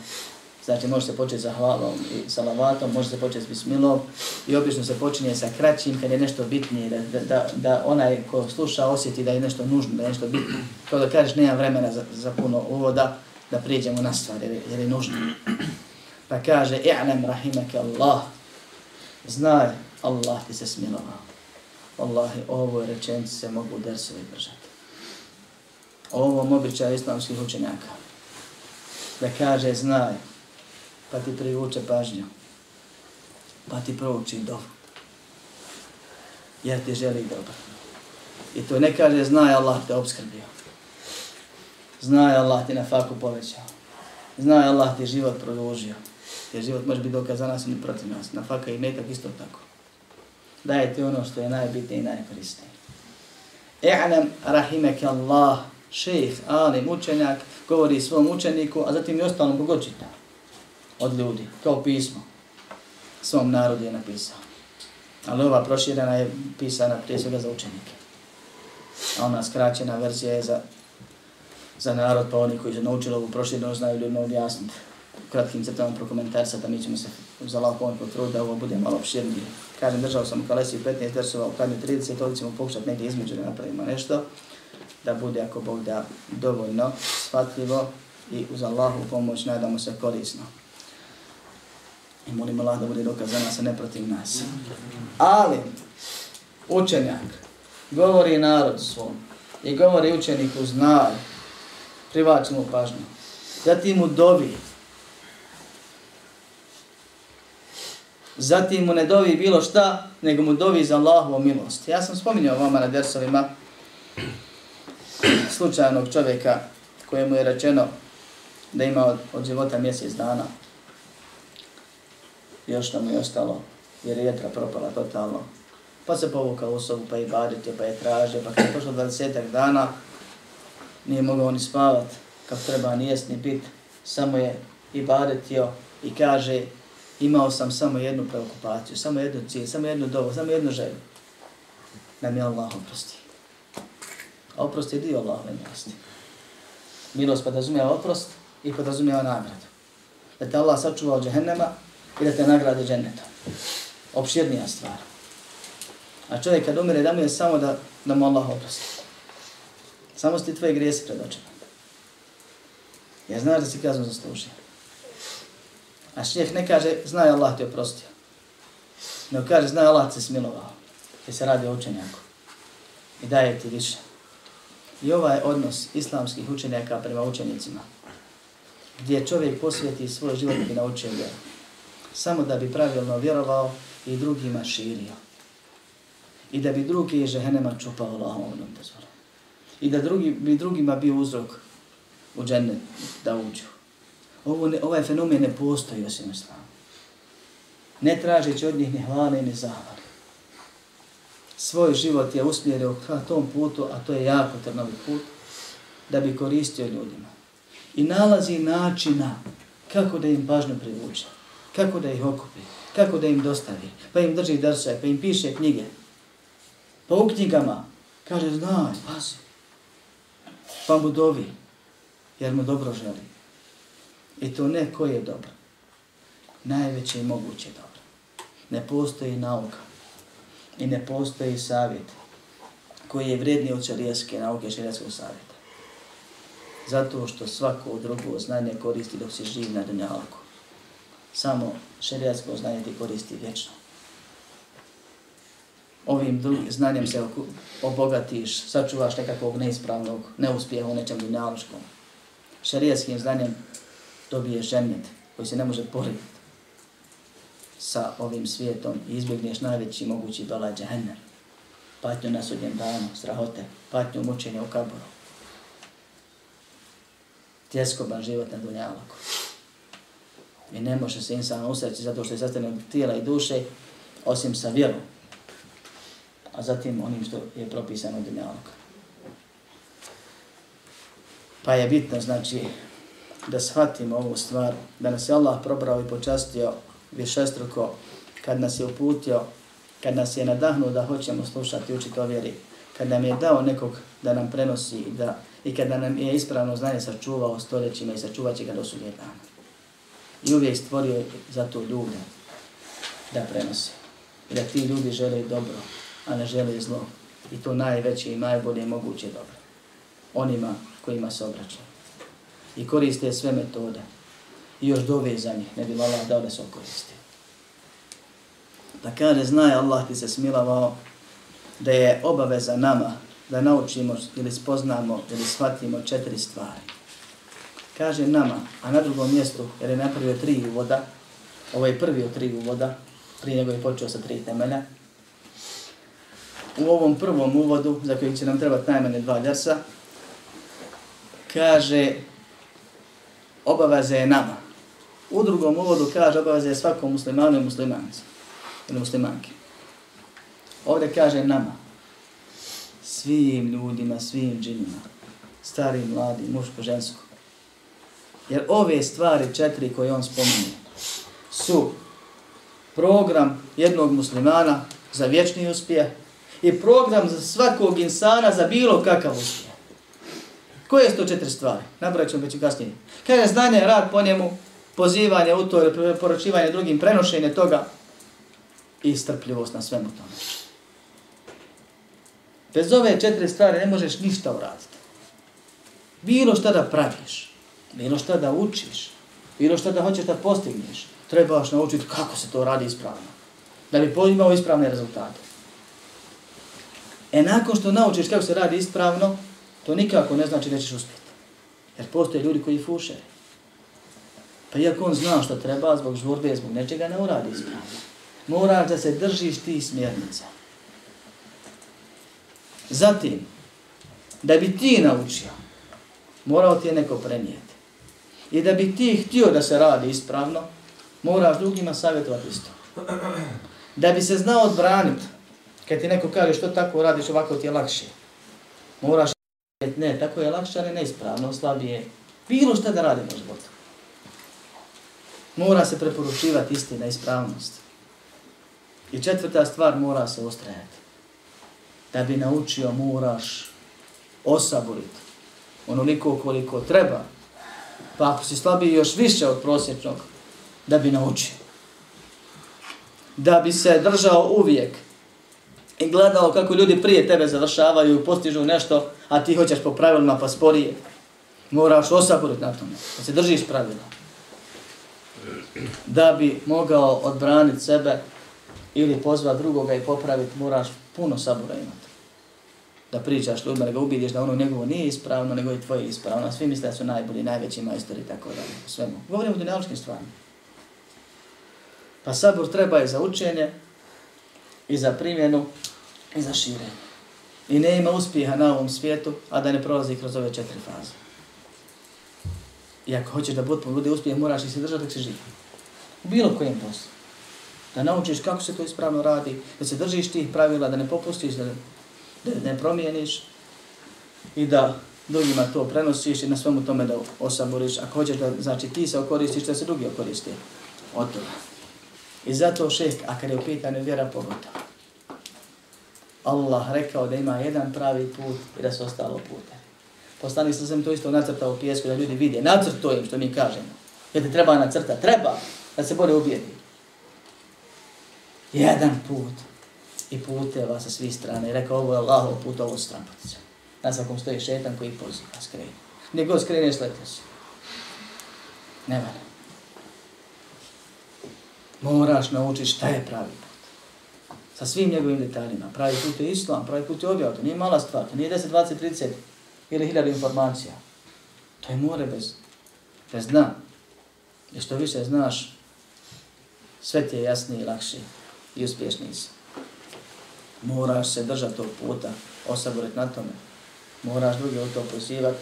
Znači, može se početi sa hvalom i salavatom, može se početi s bismilom i obično se počinje sa kraćim kad je nešto bitnije, da, da, da onaj ko sluša osjeti da je nešto nužno, da je nešto bitno. Kao da kažeš, nema vremena za, za puno uvoda, da priđemo na stvar jer, jer je nužno. Pa kaže, i'lam rahimaka Allah, znaj, Allah ti se smilovao. Allahi, ovo rečenice se mogu dersovi držati. Ovo običaj islamskih učenjaka. Da kaže, znaj, pa ti privuče pažnju, pa ti prouči dovu. Jer ti želi dobro. I to ne kaže, znaj Allah te obskrbio. Znaj Allah ti na faku povećao. Znaj Allah ti život produžio. Jer život može biti dokaz za nas ili protiv nas. Na faka i metak isto tako. daje ti ono što je najbitnije i najkorisnije. I'lam rahimek Allah, šejh, alim, učenjak, govori svom učeniku, a zatim i ostalom kogod čita od ljudi, kao pismo. Svom narodu je napisao. Ali ova proširena je pisana prije svega za učenike. A ona skraćena verzija je za, za narod, pa oni koji su naučili ovu proširenu znaju ljudima objasniti kratkim crtama prokomentarsata, mi ćemo se za lako on potruditi da ovo bude malo opširnije. Kažem, držao sam u Kalesi 15 versova, u kadnju 30, ovdje ćemo pokušati negdje između da napravimo nešto, da bude, ako Bog da, dovoljno, shvatljivo i uz Allahu pomoć nadamo se korisno. I molim Allah da bude dokaz za nas, a ne protiv nas. Ali, učenjak, govori narod svom i govori učeniku znaj, privlači mu pažnju. Zatim mu dovi, Zatim mu ne dovi bilo šta, nego mu dovi za Allahovu milost. Ja sam spominjao vama na dersovima slučajnog čovjeka kojemu je rečeno da ima od, od života mjesec dana. Još nam je ostalo, jer je jetra propala totalno. Pa se povukao u sobu, pa i badite, pa je traže, pa kad je pošlo 20 dana, nije mogao ni spavat, kako treba ni jest, ni pit, samo je i badetio i kaže, imao sam samo jednu preokupaciju, samo jednu cilj, samo jednu dobu, samo jednu želju. Da mi Allah oprosti. A oprost je dio Allahove milosti. Milost podrazumijeva oprost i podrazumijeva nagradu. Da te Allah sačuva od džehennema i da te nagrade džennetom. Opširnija stvar. A čovjek kad umire da mu je samo da, da mu Allah oprosti. Samo sti tvoje grijesi pred očima. Ja znaš da si kaznu zaslužio. A šeheh ne kaže, zna Allah te oprostio. Ne kaže, zna Allah te smilovao. Jer se radi o učenjaku. I daje ti više. I ovaj odnos islamskih učenjaka prema učenicima, gdje čovjek posvjeti svoj život i naučio vjeru, samo da bi pravilno vjerovao i drugima širio. I da bi drugi žehenema čupao Allahom dozvolom. I da drugi, bi drugima bio uzrok u džennet da uđu. Ovo ne, ovaj fenomen ne postoji osim islamu. Ne tražeći od njih ni hvale ni zahvale. Svoj život je usmjerio ka tom putu, a to je jako trnovi put, da bi koristio ljudima. I nalazi načina kako da im pažnju privuče, kako da ih okupi, kako da im dostavi, pa im drži drse, pa im piše knjige. Pa u knjigama kaže, znaj, pazi, pa mu dovi, jer mu dobro želi. I to ne koje je dobro. Najveće i moguće dobro. Ne postoji nauka i ne postoji savjet koji je vredniji od šarijaske nauke i savjeta. Zato što svako drugo znanje koristi dok se živ na dunjalku. Samo šerijatsko znanje ti koristi vječno. Ovim drugim znanjem se obogatiš, sačuvaš nekakvog neispravnog neuspjeha u nečem dunjaluškom. Šerijatskim znanjem dobiješ ženjet koji se ne može porediti sa ovim svijetom i izbjegneš najveći mogući belaj džahennem. Patnju na sudnjem danu, strahote, patnju mučenja u kaboru. Tjeskoban život na dunjaloku. I ne može se insan usreći zato što je sastavljen od tijela i duše, osim sa vjerom. A zatim onim što je propisano u. Pa je bitno, znači, da shvatimo ovu stvar, da nas je Allah probrao i počastio višestruko, kad nas je uputio, kad nas je nadahnuo da hoćemo slušati i učiti o vjeri, kad nam je dao nekog da nam prenosi i, da, i kada nam je ispravno znanje sačuvao stoljećima i sačuvat će ga do sudnje dana. I uvijek stvorio za to ljude da prenose. I da ti ljudi žele dobro, a ne žele zlo. I to najveće i najbolje moguće dobro. Onima kojima se obraćaju i koriste sve metode. I još dove za njih, ne bi Allah dao da se koriste. Da kaže, znaje Allah ti se smilavao da je obaveza nama da naučimo ili spoznamo ili shvatimo četiri stvari. Kaže nama, a na drugom mjestu, jer je napravio tri uvoda, ovo je prvi od tri uvoda, prije nego je počeo sa tri temelja, u ovom prvom uvodu, za koji će nam trebati najmanje dva dersa, kaže obaveze je nama. U drugom uvodu kaže obaveze je svakom muslimanu i muslimancu Ili muslimanki. Ovdje kaže nama, svim ljudima, svim džinima, stari, mladi, muško, žensko. Jer ove stvari četiri koje on spominje su program jednog muslimana za vječni uspjeh i program za svakog insana za bilo kakav uspjeh. Koje su to četiri stvari? Nabrojat ćemo već i kasnije. je znanje, rad po njemu, pozivanje u to, poročivanje drugim, prenošenje toga i strpljivost na svemu tome. Bez ove četiri stvari ne možeš ništa uraditi. Bilo šta da praviš, bilo šta da učiš, bilo šta da hoćeš da postigneš, trebaš naučiti kako se to radi ispravno. Da bi imao ispravne rezultate. E nakon što naučiš kako se radi ispravno, to nikako ne znači da ćeš uspjeti. Jer postoje ljudi koji fuše. Pa iako on zna što treba, zbog žurbe, zbog nečega ne uradi ispravno. Moraš da se držiš ti smjernica. Zatim, da bi ti naučio, morao ti je neko prenijeti. I da bi ti htio da se radi ispravno, moraš drugima savjetovati isto. Da bi se znao odbraniti, kad ti neko kaže što tako radiš, ovako ti je lakše. Moraš ne, tako je lakše, ali neispravno, slabije. Bilo što da radimo u životu. Mora se preporučivati istina ispravnost. I četvrta stvar, mora se ostrajati. Da bi naučio, moraš osaboriti onoliko koliko treba. Pa ako si slabiji još više od prosječnog, da bi naučio. Da bi se držao uvijek i gledao kako ljudi prije tebe završavaju i postižu nešto, a ti hoćeš po pravilima pa sporije. Moraš osaboriti na tome, da se držiš pravila. Da bi mogao odbraniti sebe ili pozva drugoga i popraviti, moraš puno sabora imati. Da pričaš ljudima, da ga ubidiš da ono njegovo nije ispravno, nego i tvoje ispravno. Svi misle da su najbolji, najveći majstori, tako da, svemu. Govorimo o dinaličkim stvarima. Pa sabor treba i za učenje, i za primjenu, i za širenje. I ne ima uspjeha na ovom svijetu, a da ne prolazi kroz ove četiri faze. I ako hoćeš da bude, bude uspjeh, moraš i se držati dok se živi. U bilo kojem poslu. Da naučiš kako se to ispravno radi, da se držiš tih pravila, da ne popustiš, da, da ne promijeniš i da drugima to prenosiš i na svemu tome da osaboriš. Ako hoćeš da znači, ti se okoristiš, da se drugi okoristi od toga. I zato šest, a kada je u pitanju vjera pogotovo. Allah rekao da ima jedan pravi put i da se ostalo pute. Poslanik sam sam to isto nacrtao u pjesku da ljudi vide. Nacrt to im što mi kažemo. Jer te treba nacrta. Treba da se bolje ubijedi. Jedan put i puteva sa svih strane. I rekao ovo je Allahov put, ovo stran. Na svakom stoji šetan koji poziva, skreni. Gdje god skreneš, sletio si. Ne vane. Moraš naučiti šta je pravi put sa svim njegovim detaljima. Pravi put je islam, pravi put je objav, to nije mala stvar, to nije 10, 20, 30 ili hiljada informacija. To je more bez, bez dna. I što više znaš, sve ti je jasnije i lakše i uspješniji si. Moraš se držati tog puta, osaborit na tome. Moraš druge u to pozivati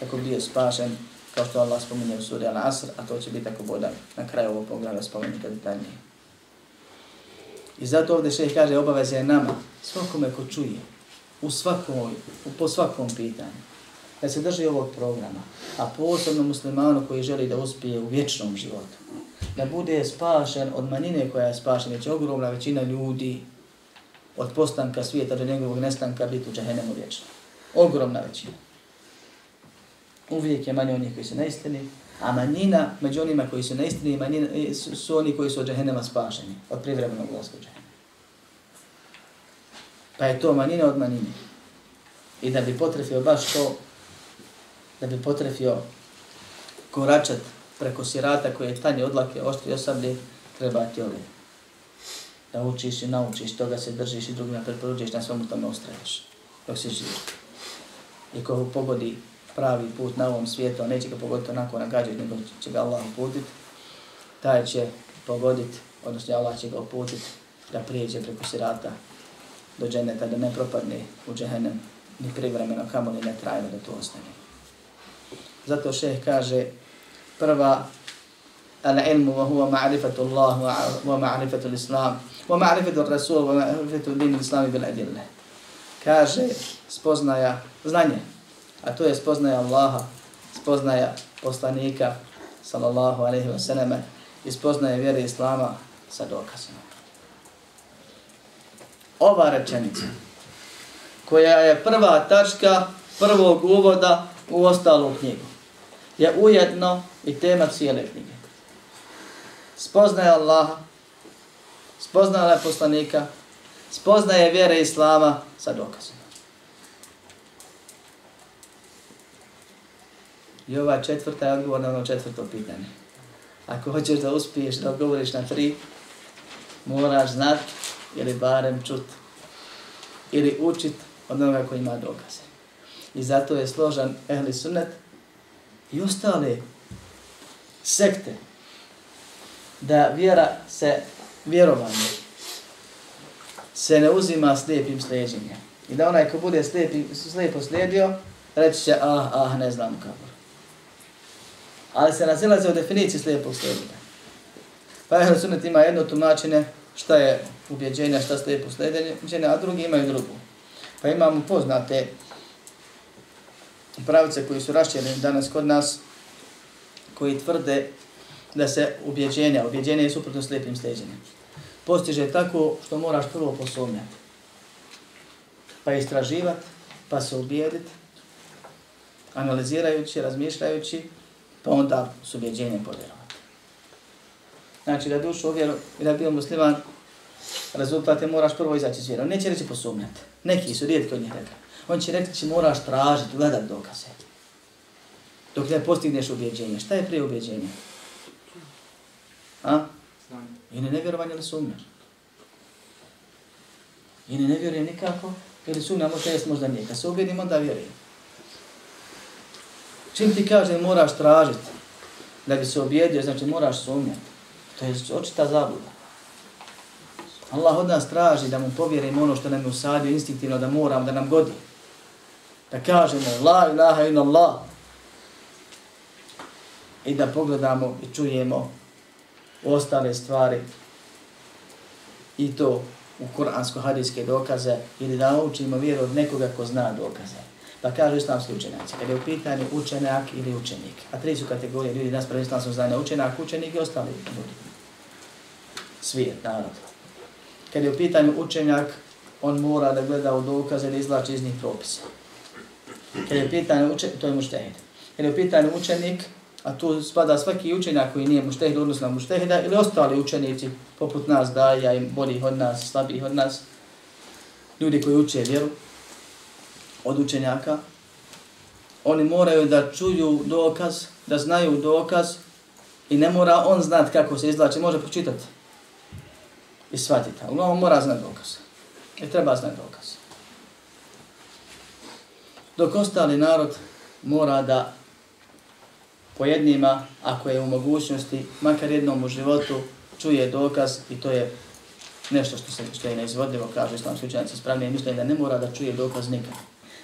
kako bi bio spašen, kao što Allah spominje u suri Al-Asr, a to će biti tako bodan na kraju ovog pogleda spomenuti detaljnije. I zato ovdje šeh kaže obaveza je nama, svakome ko čuje, u svakom, po svakom pitanju, da se drži ovog programa, a posebno muslimanu koji želi da uspije u vječnom životu, da bude spašen od manine koja je spašena, jer će ogromna većina ljudi od postanka svijeta do njegovog nestanka biti u džahennemu vječno. Ogromna većina. Uvijek je manje onih koji su neistini, a manjina među onima koji su neistini manjina, su, su oni koji su od džahennema spašeni, od privremenog ulazka u. Pa je to manjina od manjine. I da bi potrefio baš to, da bi potrefio koračat preko sirata koje je tanje odlake, oštri osablje, treba ti ovdje. Da učiš i naučiš, toga se držiš i drugima preporučiš, na svom tome ustraješ, dok se živi. I ko pogodi pravi put na ovom svijetu, a neće ga pogoditi onako nagađati, nego će ga Allah uputit, taj će pogoditi, odnosno Allah će ga uputit da prijeđe preko sirata do dženeta, da ne propadne u džehennem, ni privremeno, kamo ni ne trajno da to ostane. Zato šeh kaže, prva العلم وهو معرفة الله ومعرفة الإسلام ومعرفة الرسول ومعرفة دين الإسلام بالأدلة kaže spoznaja znanje a to je spoznaja Allaha spoznaja poslanika sallallahu alejhi ve selleme i spoznaje vjere islama sa dokazima ova rečenica koja je prva tačka prvog uvoda u ostalu knjigu je ujedno i tema cijele knjige spoznaje Allaha spoznaje poslanika spoznaje vjere Islama sa dokazima. I ova četvrta je odgovor na ono četvrto pitanje. Ako hoćeš da uspiješ da odgovoriš na tri, moraš znat ili barem čut ili učit od onoga koji ima dokaze. I zato je složan ehli sunnet i ostale sekte da vjera se vjerovanje se ne uzima slijepim slijedženjem. I da onaj ko bude slijepi, slijepo slijedio, reći će, ah, ah, ne znam kako. Ali se razilaze u definiciji slijepog slijedjenja. Pa je sunet ima jedno tumačenje šta je ubjeđenje, šta slijepo slijedjenje, a drugi imaju drugu. Pa imamo poznate pravice koji su rašćeni danas kod nas, koji tvrde da se ubjeđenja, ubjeđenje je suprotno slijepim slijedjenjem postiže tako što moraš prvo posumnjati. Pa istraživati, pa se ubijediti, analizirajući, razmišljajući, pa onda s ubjeđenjem povjerovati. Znači da dušu uvjeru i da bio musliman, rezultate moraš prvo izaći iz vjerom. Neće reći posumnjati. Neki su rijetki od njih rekli. On će reći znači, moraš tražiti, gledati dokaze. Dok ne postigneš ubjeđenje. Šta je prije ubjeđenje? A? I ne nevjerovanje ili sumnja. I ne nevjeruje nikako, ili sumnja možda jest, možda nije. Kad se ubjedim, onda vjerujem. Čim ti kaže moraš tražiti da bi se objedio, znači moraš sumnjati. To je očita zabuda. Allah od nas traži da mu povjerimo ono što nam je usadio instinktivno da moram, da nam godi. Da kažemo la ilaha in Allah. I da pogledamo i čujemo ostale stvari i to u kuransko-hadijske dokaze ili da učimo vjeru od nekoga ko zna dokaze. Pa kažu islamski učenjaci, kada je u pitanju učenjak ili učenik, a tri su kategorije ljudi nas prvi islamskog znanja, učenjak, učenik i ostali ljudi. Svijet, narod. Kada je u pitanju učenjak, on mora da gleda u dokaze da izlači iz njih propisa. Kada je u pitanju učenik, to je muštehid. Kada je u pitanju učenik, a tu spada svaki učenjak koji nije muštehid, odnosno muštehida, ili ostali učenici, poput nas, daja i boljih od nas, slabih od nas, ljudi koji uče vjeru od učenjaka, oni moraju da čuju dokaz, da znaju dokaz i ne mora on znat kako se izlači, može počitati i shvatiti. Uglavnom mora znati dokaz. I treba znat dokaz. Dok ostali narod mora da po jednima, ako je u mogućnosti, makar jednom u životu, čuje dokaz i to je nešto što, se, što je neizvodljivo, kaže islamski učenjaci spravnije mišljenje, da ne mora da čuje dokaz nikad,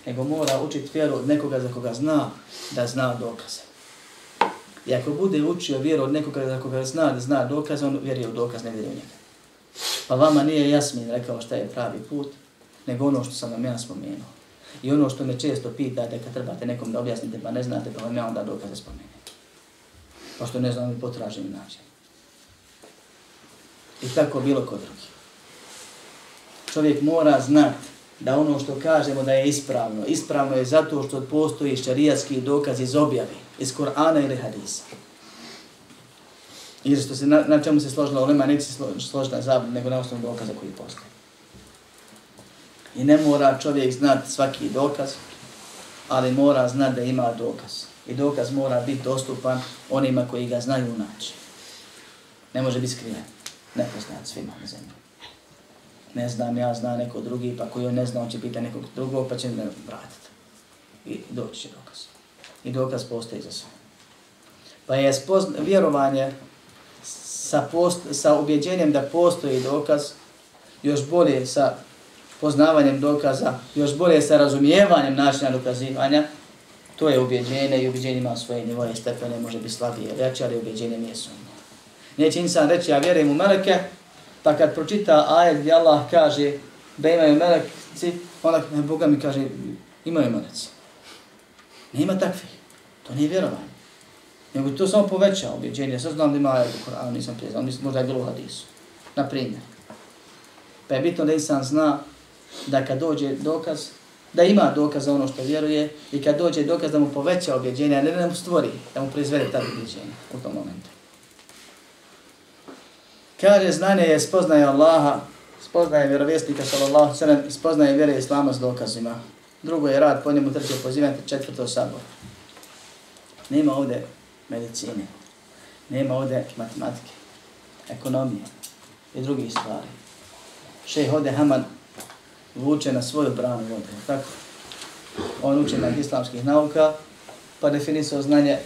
nego mora učiti vjeru od nekoga za koga zna da zna dokaze. I ako bude učio vjeru od nekoga za koga zna da zna dokaz, on vjeruje u dokaz, ne vjeruje u njega. Pa vama nije Jasmin rekao šta je pravi put, nego ono što sam vam ja spomenuo. I ono što me često pitate kad trebate nekom da objasnite pa ne znate, pa vam ja onda dokaze spomenuo pa što ne znam i potražim način. I tako bilo kod drugi. Čovjek mora znati da ono što kažemo da je ispravno, ispravno je zato što postoji šarijatski dokaz iz objave, iz Korana ili Hadisa. Jer što se, na, na čemu se složila ulema, neće se složila zabud, nego na osnovu dokaza koji postoji. I ne mora čovjek znati svaki dokaz, ali mora znati da ima dokaz i dokaz mora biti dostupan onima koji ga znaju naći. Ne može biti skriven. Ne poznat svima na zemlji. Ne znam, ja zna neko drugi, pa koji ne zna, on će pita nekog drugog, pa će me vratiti. I doći će dokaz. I dokaz postoji za sve. Pa je spozna, vjerovanje sa, post, sa ubjeđenjem da postoji dokaz, još bolje sa poznavanjem dokaza, još bolje sa razumijevanjem načina dokazivanja, To je ubjeđenje i ubjeđenje ima svoje nivoje stepene, može biti slabije, jače, ali ubjeđenje nije sumnje. Neće insan reći, ja vjerujem u meleke, pa kad pročita ajet gdje Allah kaže da imaju meleci, onda ne, Boga mi kaže, imaju meleci. Nema takvih. To nije vjerovanje. Nego to samo poveća objeđenje. Sad znam da ima ajet u Koranu, nisam prije znao, možda je bilo u hadisu. Na primjer. Pa je bitno da insan zna da kad dođe dokaz, da ima dokaz za ono što vjeruje i kad dođe dokaz da mu poveća objeđenje, a ne da mu stvori, da mu proizvede ta objeđenje u tom momentu. Kaže, znanje je spoznaje Allaha, spoznaje vjerovjesnika sallallahu sallam i spoznaje vjere Islama s dokazima. Drugo je rad, po njemu treće pozivanje, četvrto sabor. Nema ovdje medicine, nema ovdje matematike, ekonomije i drugih stvari. Šejh Ode Hamad vuče na svoju branu vode, tako? On uče na islamskih nauka, pa definisao znanje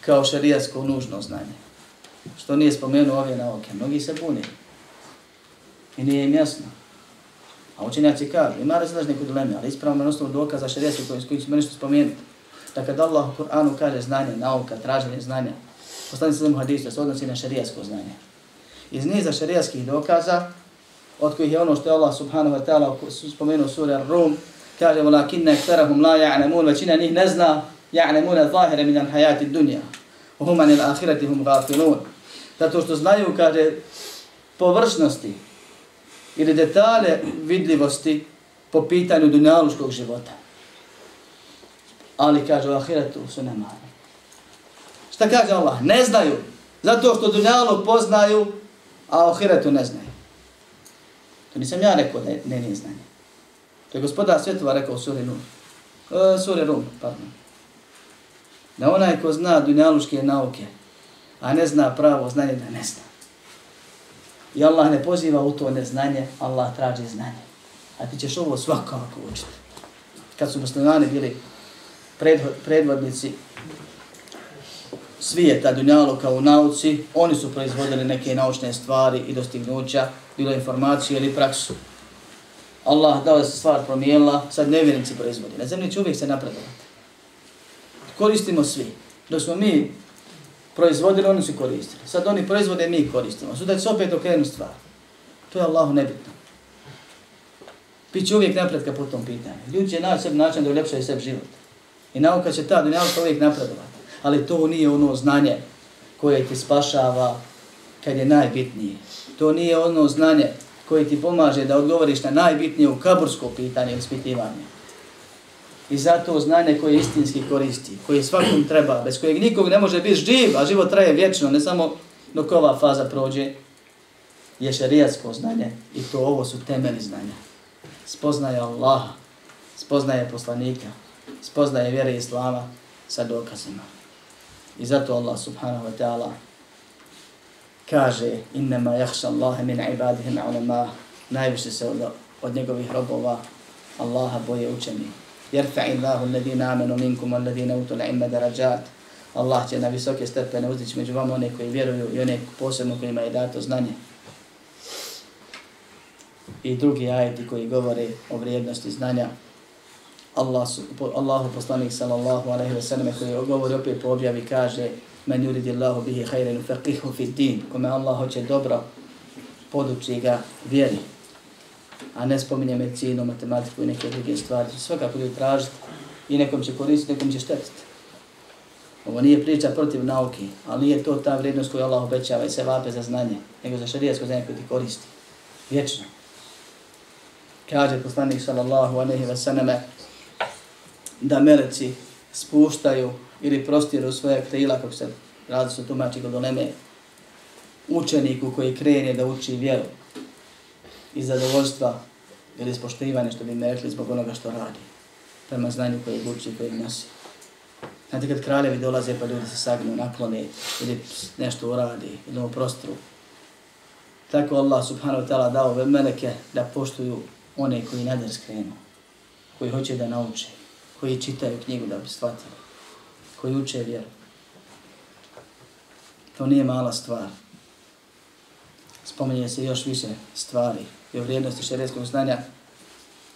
kao šarijasko nužno znanje. Što nije spomenuo ove nauke. Mnogi se bune. I nije im jasno. A učenjaci kažu, ima razlažne kod dileme, ali ispravno na osnovu dokaza šarijasko koji, koji ćemo nešto spomenuti. Da kad Allah u Kur'anu kaže znanje, nauka, traženje znanja, poslani se zemu hadisu, se odnosi na šarijasko znanje. Iz niza šarijaskih dokaza, od kojih je ono što je Allah subhanahu wa ta'ala spomenuo sura Rum, kaže وَلَكِنَّ aktharuhum la يَعْنَمُونَ većina njih ne zna يَعْنَمُونَ ظَاهِرَ min al-hayati ad-dunya wa hum an al-akhirati hum ghafilun zato što znaju kaže površnosti ili detalje vidljivosti po pitanju dunjaluškog života. Ali kaže u ahiretu su nemani šta kaže Allah? Ne znaju zato što dunjalu poznaju a ahiretu ne znaju. To nisam ja rekao da ne nije znanje. To je gospodar svjetova rekao u suri Nur. E, suri Rum, pardon. Da onaj ko zna dunjaluške nauke, a ne zna pravo znanje, da ne zna. I Allah ne poziva u to neznanje, Allah traži znanje. A ti ćeš ovo svakako učiti. Kad su muslimani bili predvodnici svijeta dunjaluka u nauci, oni su proizvodili neke naučne stvari i dostignuća, bilo informaciju ili praksu. Allah dao se stvar promijenila, sad nevjernici proizvodi. Na zemlji će uvijek se napredovati. Koristimo svi. Dok smo mi proizvodili, oni su koristili. Sad oni proizvode, mi koristimo. Suda će se opet okrenu stvar. To je Allahu nebitno. Biće uvijek napredka po tom pitanju. Ljudi će naći sebi način da uljepšaju sebi život. I nauka će ta dunjalka uvijek napredovati. Ali to nije ono znanje koje ti spašava kad je najbitnije. To nije ono znanje koje ti pomaže da odgovoriš na najbitnije u kabursko pitanje ili spitivanje. I zato znanje koje istinski koristi, koje svakom treba, bez kojeg nikog ne može biti živ, a život traje vječno, ne samo dok ova faza prođe, je šerijatsko znanje i to ovo su temeli znanja. Spoznaje Allaha, spoznaje poslanika, spoznaje vjere Islama sa dokazima. I zato Allah subhanahu wa ta'ala kaže innama jahša Allahe min ibadihi ulema, najviše se od, od njegovih robova Allaha boje učeni yarfa'i Allahu alladhina amanu minkum alladhina utul ilma darajat Allah će na visoke stepene uzdići među vama one koji vjeruju i one posebno kojima je dato znanje. I drugi ajeti koji govore o vrijednosti znanja. Allah, Allahu poslanik sallallahu alaihi ve sellem koji govori opet po objavi kaže men yuridi Allahu bihi khayran faqihu fi din. Kome Allah hoće dobro poduči ga vjeri. A ne spominje medicinu, matematiku i neke druge stvari. Svakako ljudi tražiti i nekom će koristiti, nekom će štetiti. Ovo nije priča protiv nauke ali nije to ta vrijednost koju Allah obećava i se vape za znanje nego za šarijasko znanje koje ti koristi. Vječno. Kaže poslanik sallallahu aleyhi ve sallame da meleci spuštaju ili prostiru svoje krila, kako se radi tumači kod oleme, učeniku koji krene da uči vjeru i zadovoljstva ili ispoštivanje, što bi mi rekli, zbog onoga što radi, prema znanju koje uči i koje nosi. Znate, kad kraljevi dolaze pa ljudi se sagnu, naklone ili nešto uradi ili u prostoru, tako Allah subhanahu wa ta'ala dao meleke da poštuju one koji nadar skrenu, koji hoće da nauče, koji čitaju knjigu da bi shvatili koji uče vjeru. To nije mala stvar. Spominje se još više stvari i o vrijednosti šerijskog znanja.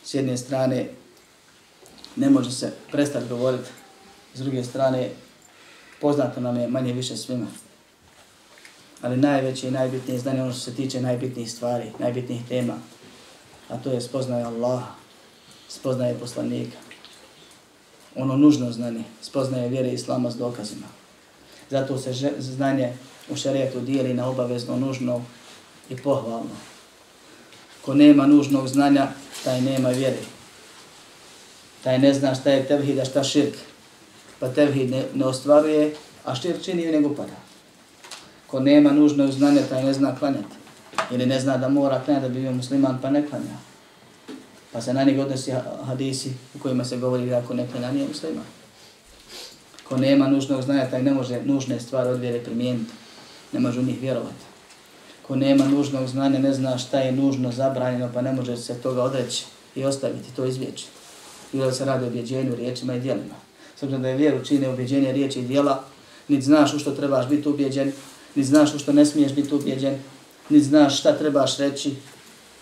S jedne strane ne može se prestati govoriti, s druge strane poznato nam je manje više svima. Ali najveće i najbitnije znanje ono što se tiče najbitnijih stvari, najbitnijih tema. A to je spoznaje Allaha, spoznaje poslanika. Ono nužno znanje, spoznaje vjere Islama s dokazima. Zato se znanje u šarijetu dijeli na obavezno, nužno i pohvalno. Ko nema nužnog znanja, taj nema vjere. Taj ne zna šta je tevhid, a šta širk. Pa tevhid ne, ne ostvaruje, a širk čini i nego pada. Ko nema nužnog znanja, taj ne zna klanjati. Ili ne zna da mora klanjati da bi bio musliman, pa ne klanja. Pa se na njeg odnosi hadisi u kojima se govori da ako ne klanja, nije musliman. Ko nema nužnog znanja, taj ne može nužne stvari od vjere primijeniti. Ne može u njih vjerovati. Ko nema nužnog znanja, ne zna šta je nužno zabranjeno, pa ne može se toga odreći i ostaviti, to izvjeći. Bilo da se radi o objeđenju riječima i dijelima. S da je vjeru čine objeđenje riječi i dijela, niti znaš u što trebaš biti ubjeđen, niti znaš u što ne smiješ biti ubjeđen, niti znaš šta trebaš reći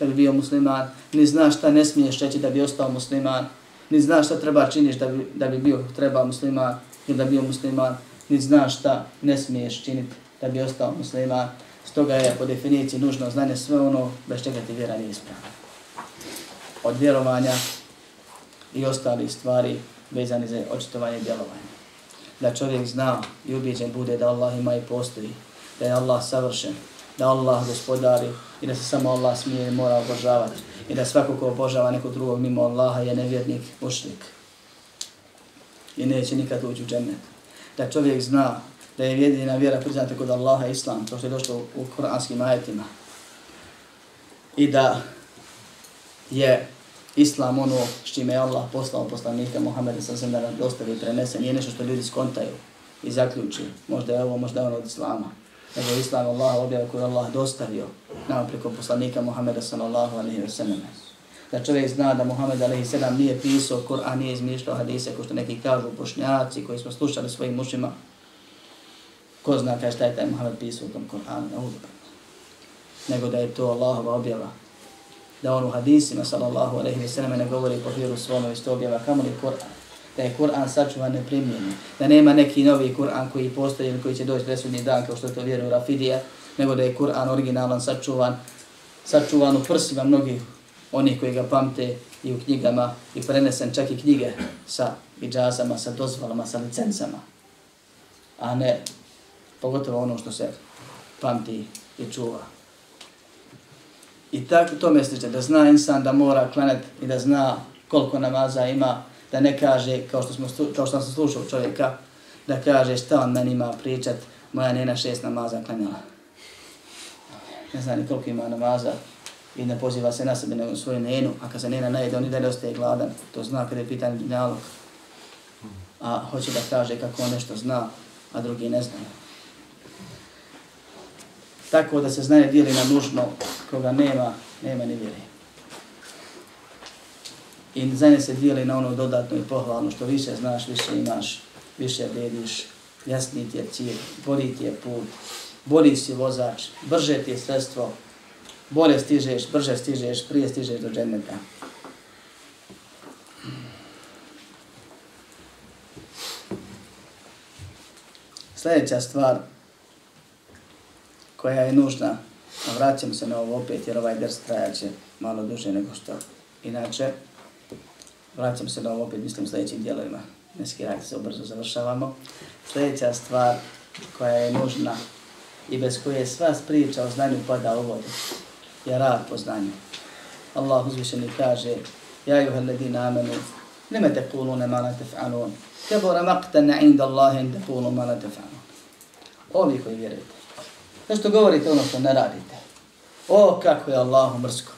da bi bio musliman, ni znaš šta ne smiješ reći da bi ostao musliman, ni znaš šta treba činiš da bi, da bi bio treba musliman ili da bi bio musliman, niti znaš šta ne smiješ činiti da bi ostao musliman. Stoga je po definiciji nužno znanje sve ono bez čega ti vjera nije ispravna. Od vjerovanja i ostali stvari vezani za očitovanje djelovanja. Da čovjek zna i ubijeđen bude da Allah ima i postoji, da je Allah savršen, da Allah gospodari i da se samo Allah smije i mora obožavati i da svako ko obožava nekog drugog mimo Allaha je nevjernik, mušlik i neće nikad ući u džennet. Da čovjek zna da je jedina vjera priznata kod Allaha Islam, to što je došlo u kuranskim ajetima. I da je Islam ono s čime je Allah poslao poslanika Muhammeda sa zemlja dostavi i prenese, nije nešto što ljudi skontaju i zaključi, možda je ovo, možda je ono od Islama. Nego Islam Allah objava koju Allah dostavio nam preko poslanika Muhammeda sallallahu alaihi wa sallam. Da čovjek zna da Muhammed alaihi sallam nije pisao Kur'an, nije izmišljao hadise, ko što neki kažu bošnjaci koji smo slušali svojim ušima, Ko zna kaj šta je taj Muhammed pisao u tom Kur'anu, ne. Nego da je to Allahova objava. Da on u hadisima, sallallahu alaihi wa sallam, ne govori po hiru svome, već to objava kamo li Koran. Da je Kur'an sačuvan neprimljeni. Da nema neki novi Kur'an koji postoji ili koji će doći presudni dan, kao što to vjeruju Rafidija, nego da je Kur'an originalan, sačuvan, sačuvan u prsima mnogih onih koji ga pamte i u knjigama i prenesen čak i knjige sa iđazama, sa dozvolama, sa licencama. A ne pogotovo ono što se pamti i čuva. I tako to misliče, da zna insan da mora klanet i da zna koliko namaza ima, da ne kaže, kao što, smo, kao što sam slušao čovjeka, da kaže šta on meni ima pričat, moja nena šest namaza klanjala. Ne zna ni koliko ima namaza i ne poziva se na sebe nego svoju nenu, a kad se nena najede, on i dalje ostaje gladan. To zna kada je pitan nalog. A hoće da kaže kako on nešto zna, a drugi ne znaju tako da se znanje dijeli na nužno, koga nema, nema ni vjeri. I znanje se dijeli na ono dodatno i pohvalno, što više znaš, više imaš, više vrediš, jasni ti je cilj, bolji ti je put, bolji si vozač, brže ti je sredstvo, bolje stižeš, brže stižeš, prije stižeš do dženneta. Sljedeća stvar, koja je nužna. A vraćam se na ovo opet jer ovaj ders trajaće malo duže nego što inače. Vraćam se na ovo opet, mislim, sljedećim dijelovima. Ne skirajte se, ubrzo završavamo. Sljedeća stvar koja je nužna i bez koje sva priča o znanju pada u vodu je rad po znanju. Allah uzvišeni kaže Ja juha ledina amenu Nime te ma la tef'anun Kebora maqtana inda Allahe inda kulu ma la tef'anun Ovi koji vjerujete Zašto govorite ono što ne radite? O, kako je Allahu mrsko.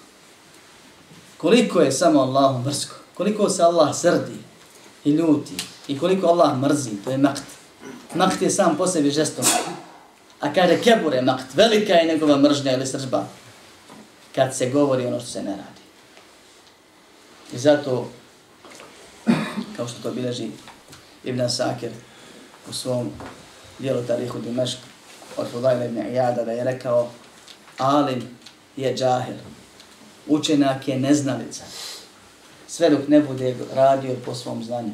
Koliko je samo Allahu mrsko. Koliko se Allah srdi i ljuti. I koliko Allah mrzi, to je makt. Makt je sam po sebi žestom. A kaže kebure makt, velika je njegova mržnja ili sržba. Kad se govori ono što se ne radi. I zato, kao što to bileži Ibn Sakir u svom dijelu Tarihu Dimeška, od Fudajla ibn Iyada da je rekao Alim je džahil, učenak je neznalica, sve dok ne bude radio po svom znanju.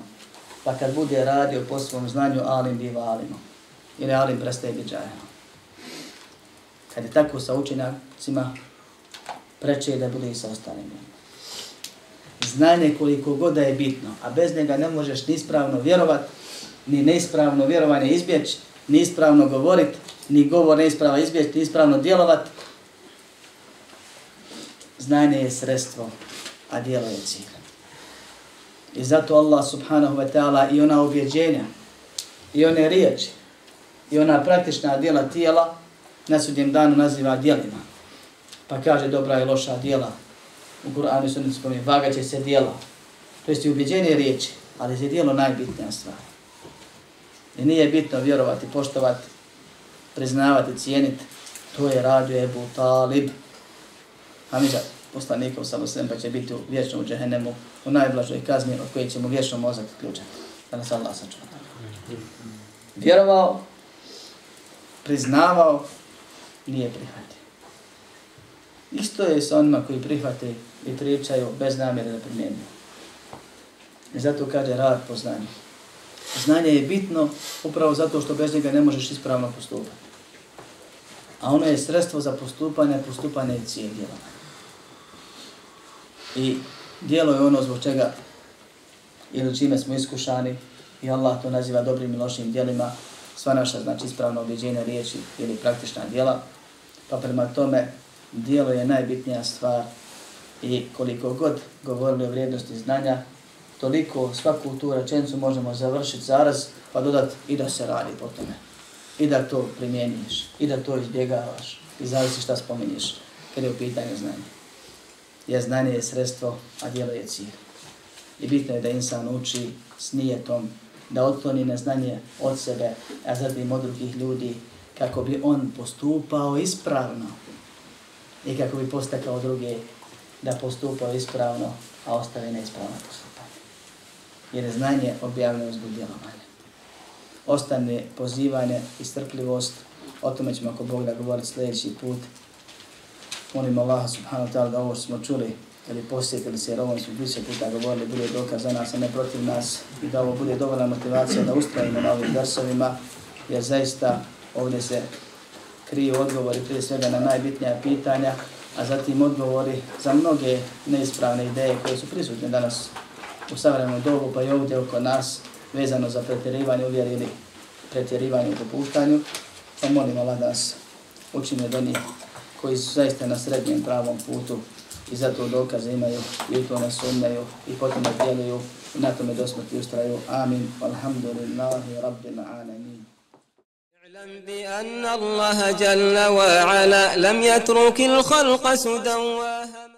Pa kad bude radio po svom znanju, Alim biva Alimom. Ili Alim prestaje biti džahilom. Kad je tako sa učenjacima, preče je da bude i sa ostalim. Znanje koliko god da je bitno, a bez njega ne možeš ni ispravno vjerovat, ni neispravno vjerovanje izbjeći, ni ispravno govorit, ni govor neisprava izbjeći, ni ispravno djelovat. Znanje je sredstvo, a djelo je cilj. I zato Allah subhanahu wa ta'ala i ona objeđenja, i one riječi, i ona praktična djela tijela, na sudjem danu naziva djelima. Pa kaže dobra i loša djela. U Kur'anu su spominje, vaga će se djela. To jest i ubjeđenje riječi, ali je djelo najbitnija stvar. I nije bitno vjerovati, poštovati, priznavati, cijeniti. To je radio Ebu Talib. Hamidžat mi za poslanikov pa će biti u vječnom džehennemu, u najblažoj kazni od koje će mu vječno mozak ključati. Da nas Allah sačuva. Vjerovao, priznavao, nije prihvatio. Isto je sa onima koji prihvate i pričaju bez namjere da primjenju. I zato kaže rad po znanju. Znanje je bitno upravo zato što bez njega ne možeš ispravno postupati. A ono je sredstvo za postupanje, postupanje i cijel djelovanja. I dijelo je ono zbog čega ili čime smo iskušani i Allah to naziva dobrim i lošim dijelima, sva naša znači ispravno objeđenja riječi ili praktična dijela, pa prema tome dijelo je najbitnija stvar i koliko god govorili o vrijednosti znanja, toliko svaku tu rečenicu možemo završiti zaraz pa dodat i da se radi po tome. I da to primjenjuješ, i da to izbjegavaš, i zavisi šta spominješ, kada je u pitanju znanja. Jer znanje je sredstvo, a djelo je cilj. I bitno je da insan uči s nijetom, da otkloni neznanje od sebe, a zatim od drugih ljudi, kako bi on postupao ispravno i kako bi postakao druge da postupao ispravno, a ostave neispravno postupanje. Jer je znanje objavljeno zbog djelovanja. Ostane pozivanje i strpljivost, o tome ćemo ako Bog da govoriti sljedeći put. Molim Allah subhanahu wa ta'ala da ovo smo čuli ili posjetili se, jer ovo smo više puta govorili, bude dokaz za nas, a ne protiv nas, i da ovo bude dovoljna motivacija da ustrajimo na ovim drsovima, jer zaista ovdje se kriju odgovori prije svega na najbitnija pitanja, a zatim odgovori za mnoge neispravne ideje koje su prisutne danas u savremenom dobu, pa i ovdje oko nas, vezano za pretjerivanje vjeri ili pretjerivanje u popuštanju. Pa molim Allah da nas učine do njih koji su zaista na srednjem pravom putu i zato dokaze imaju i u tome sumnjaju i potom da djeluju i na tome dosmrti ustraju. Amin. Alhamdulillahi rabbil alamin. اعلم بأن الله جل وعلا لم يترك الخلق سدى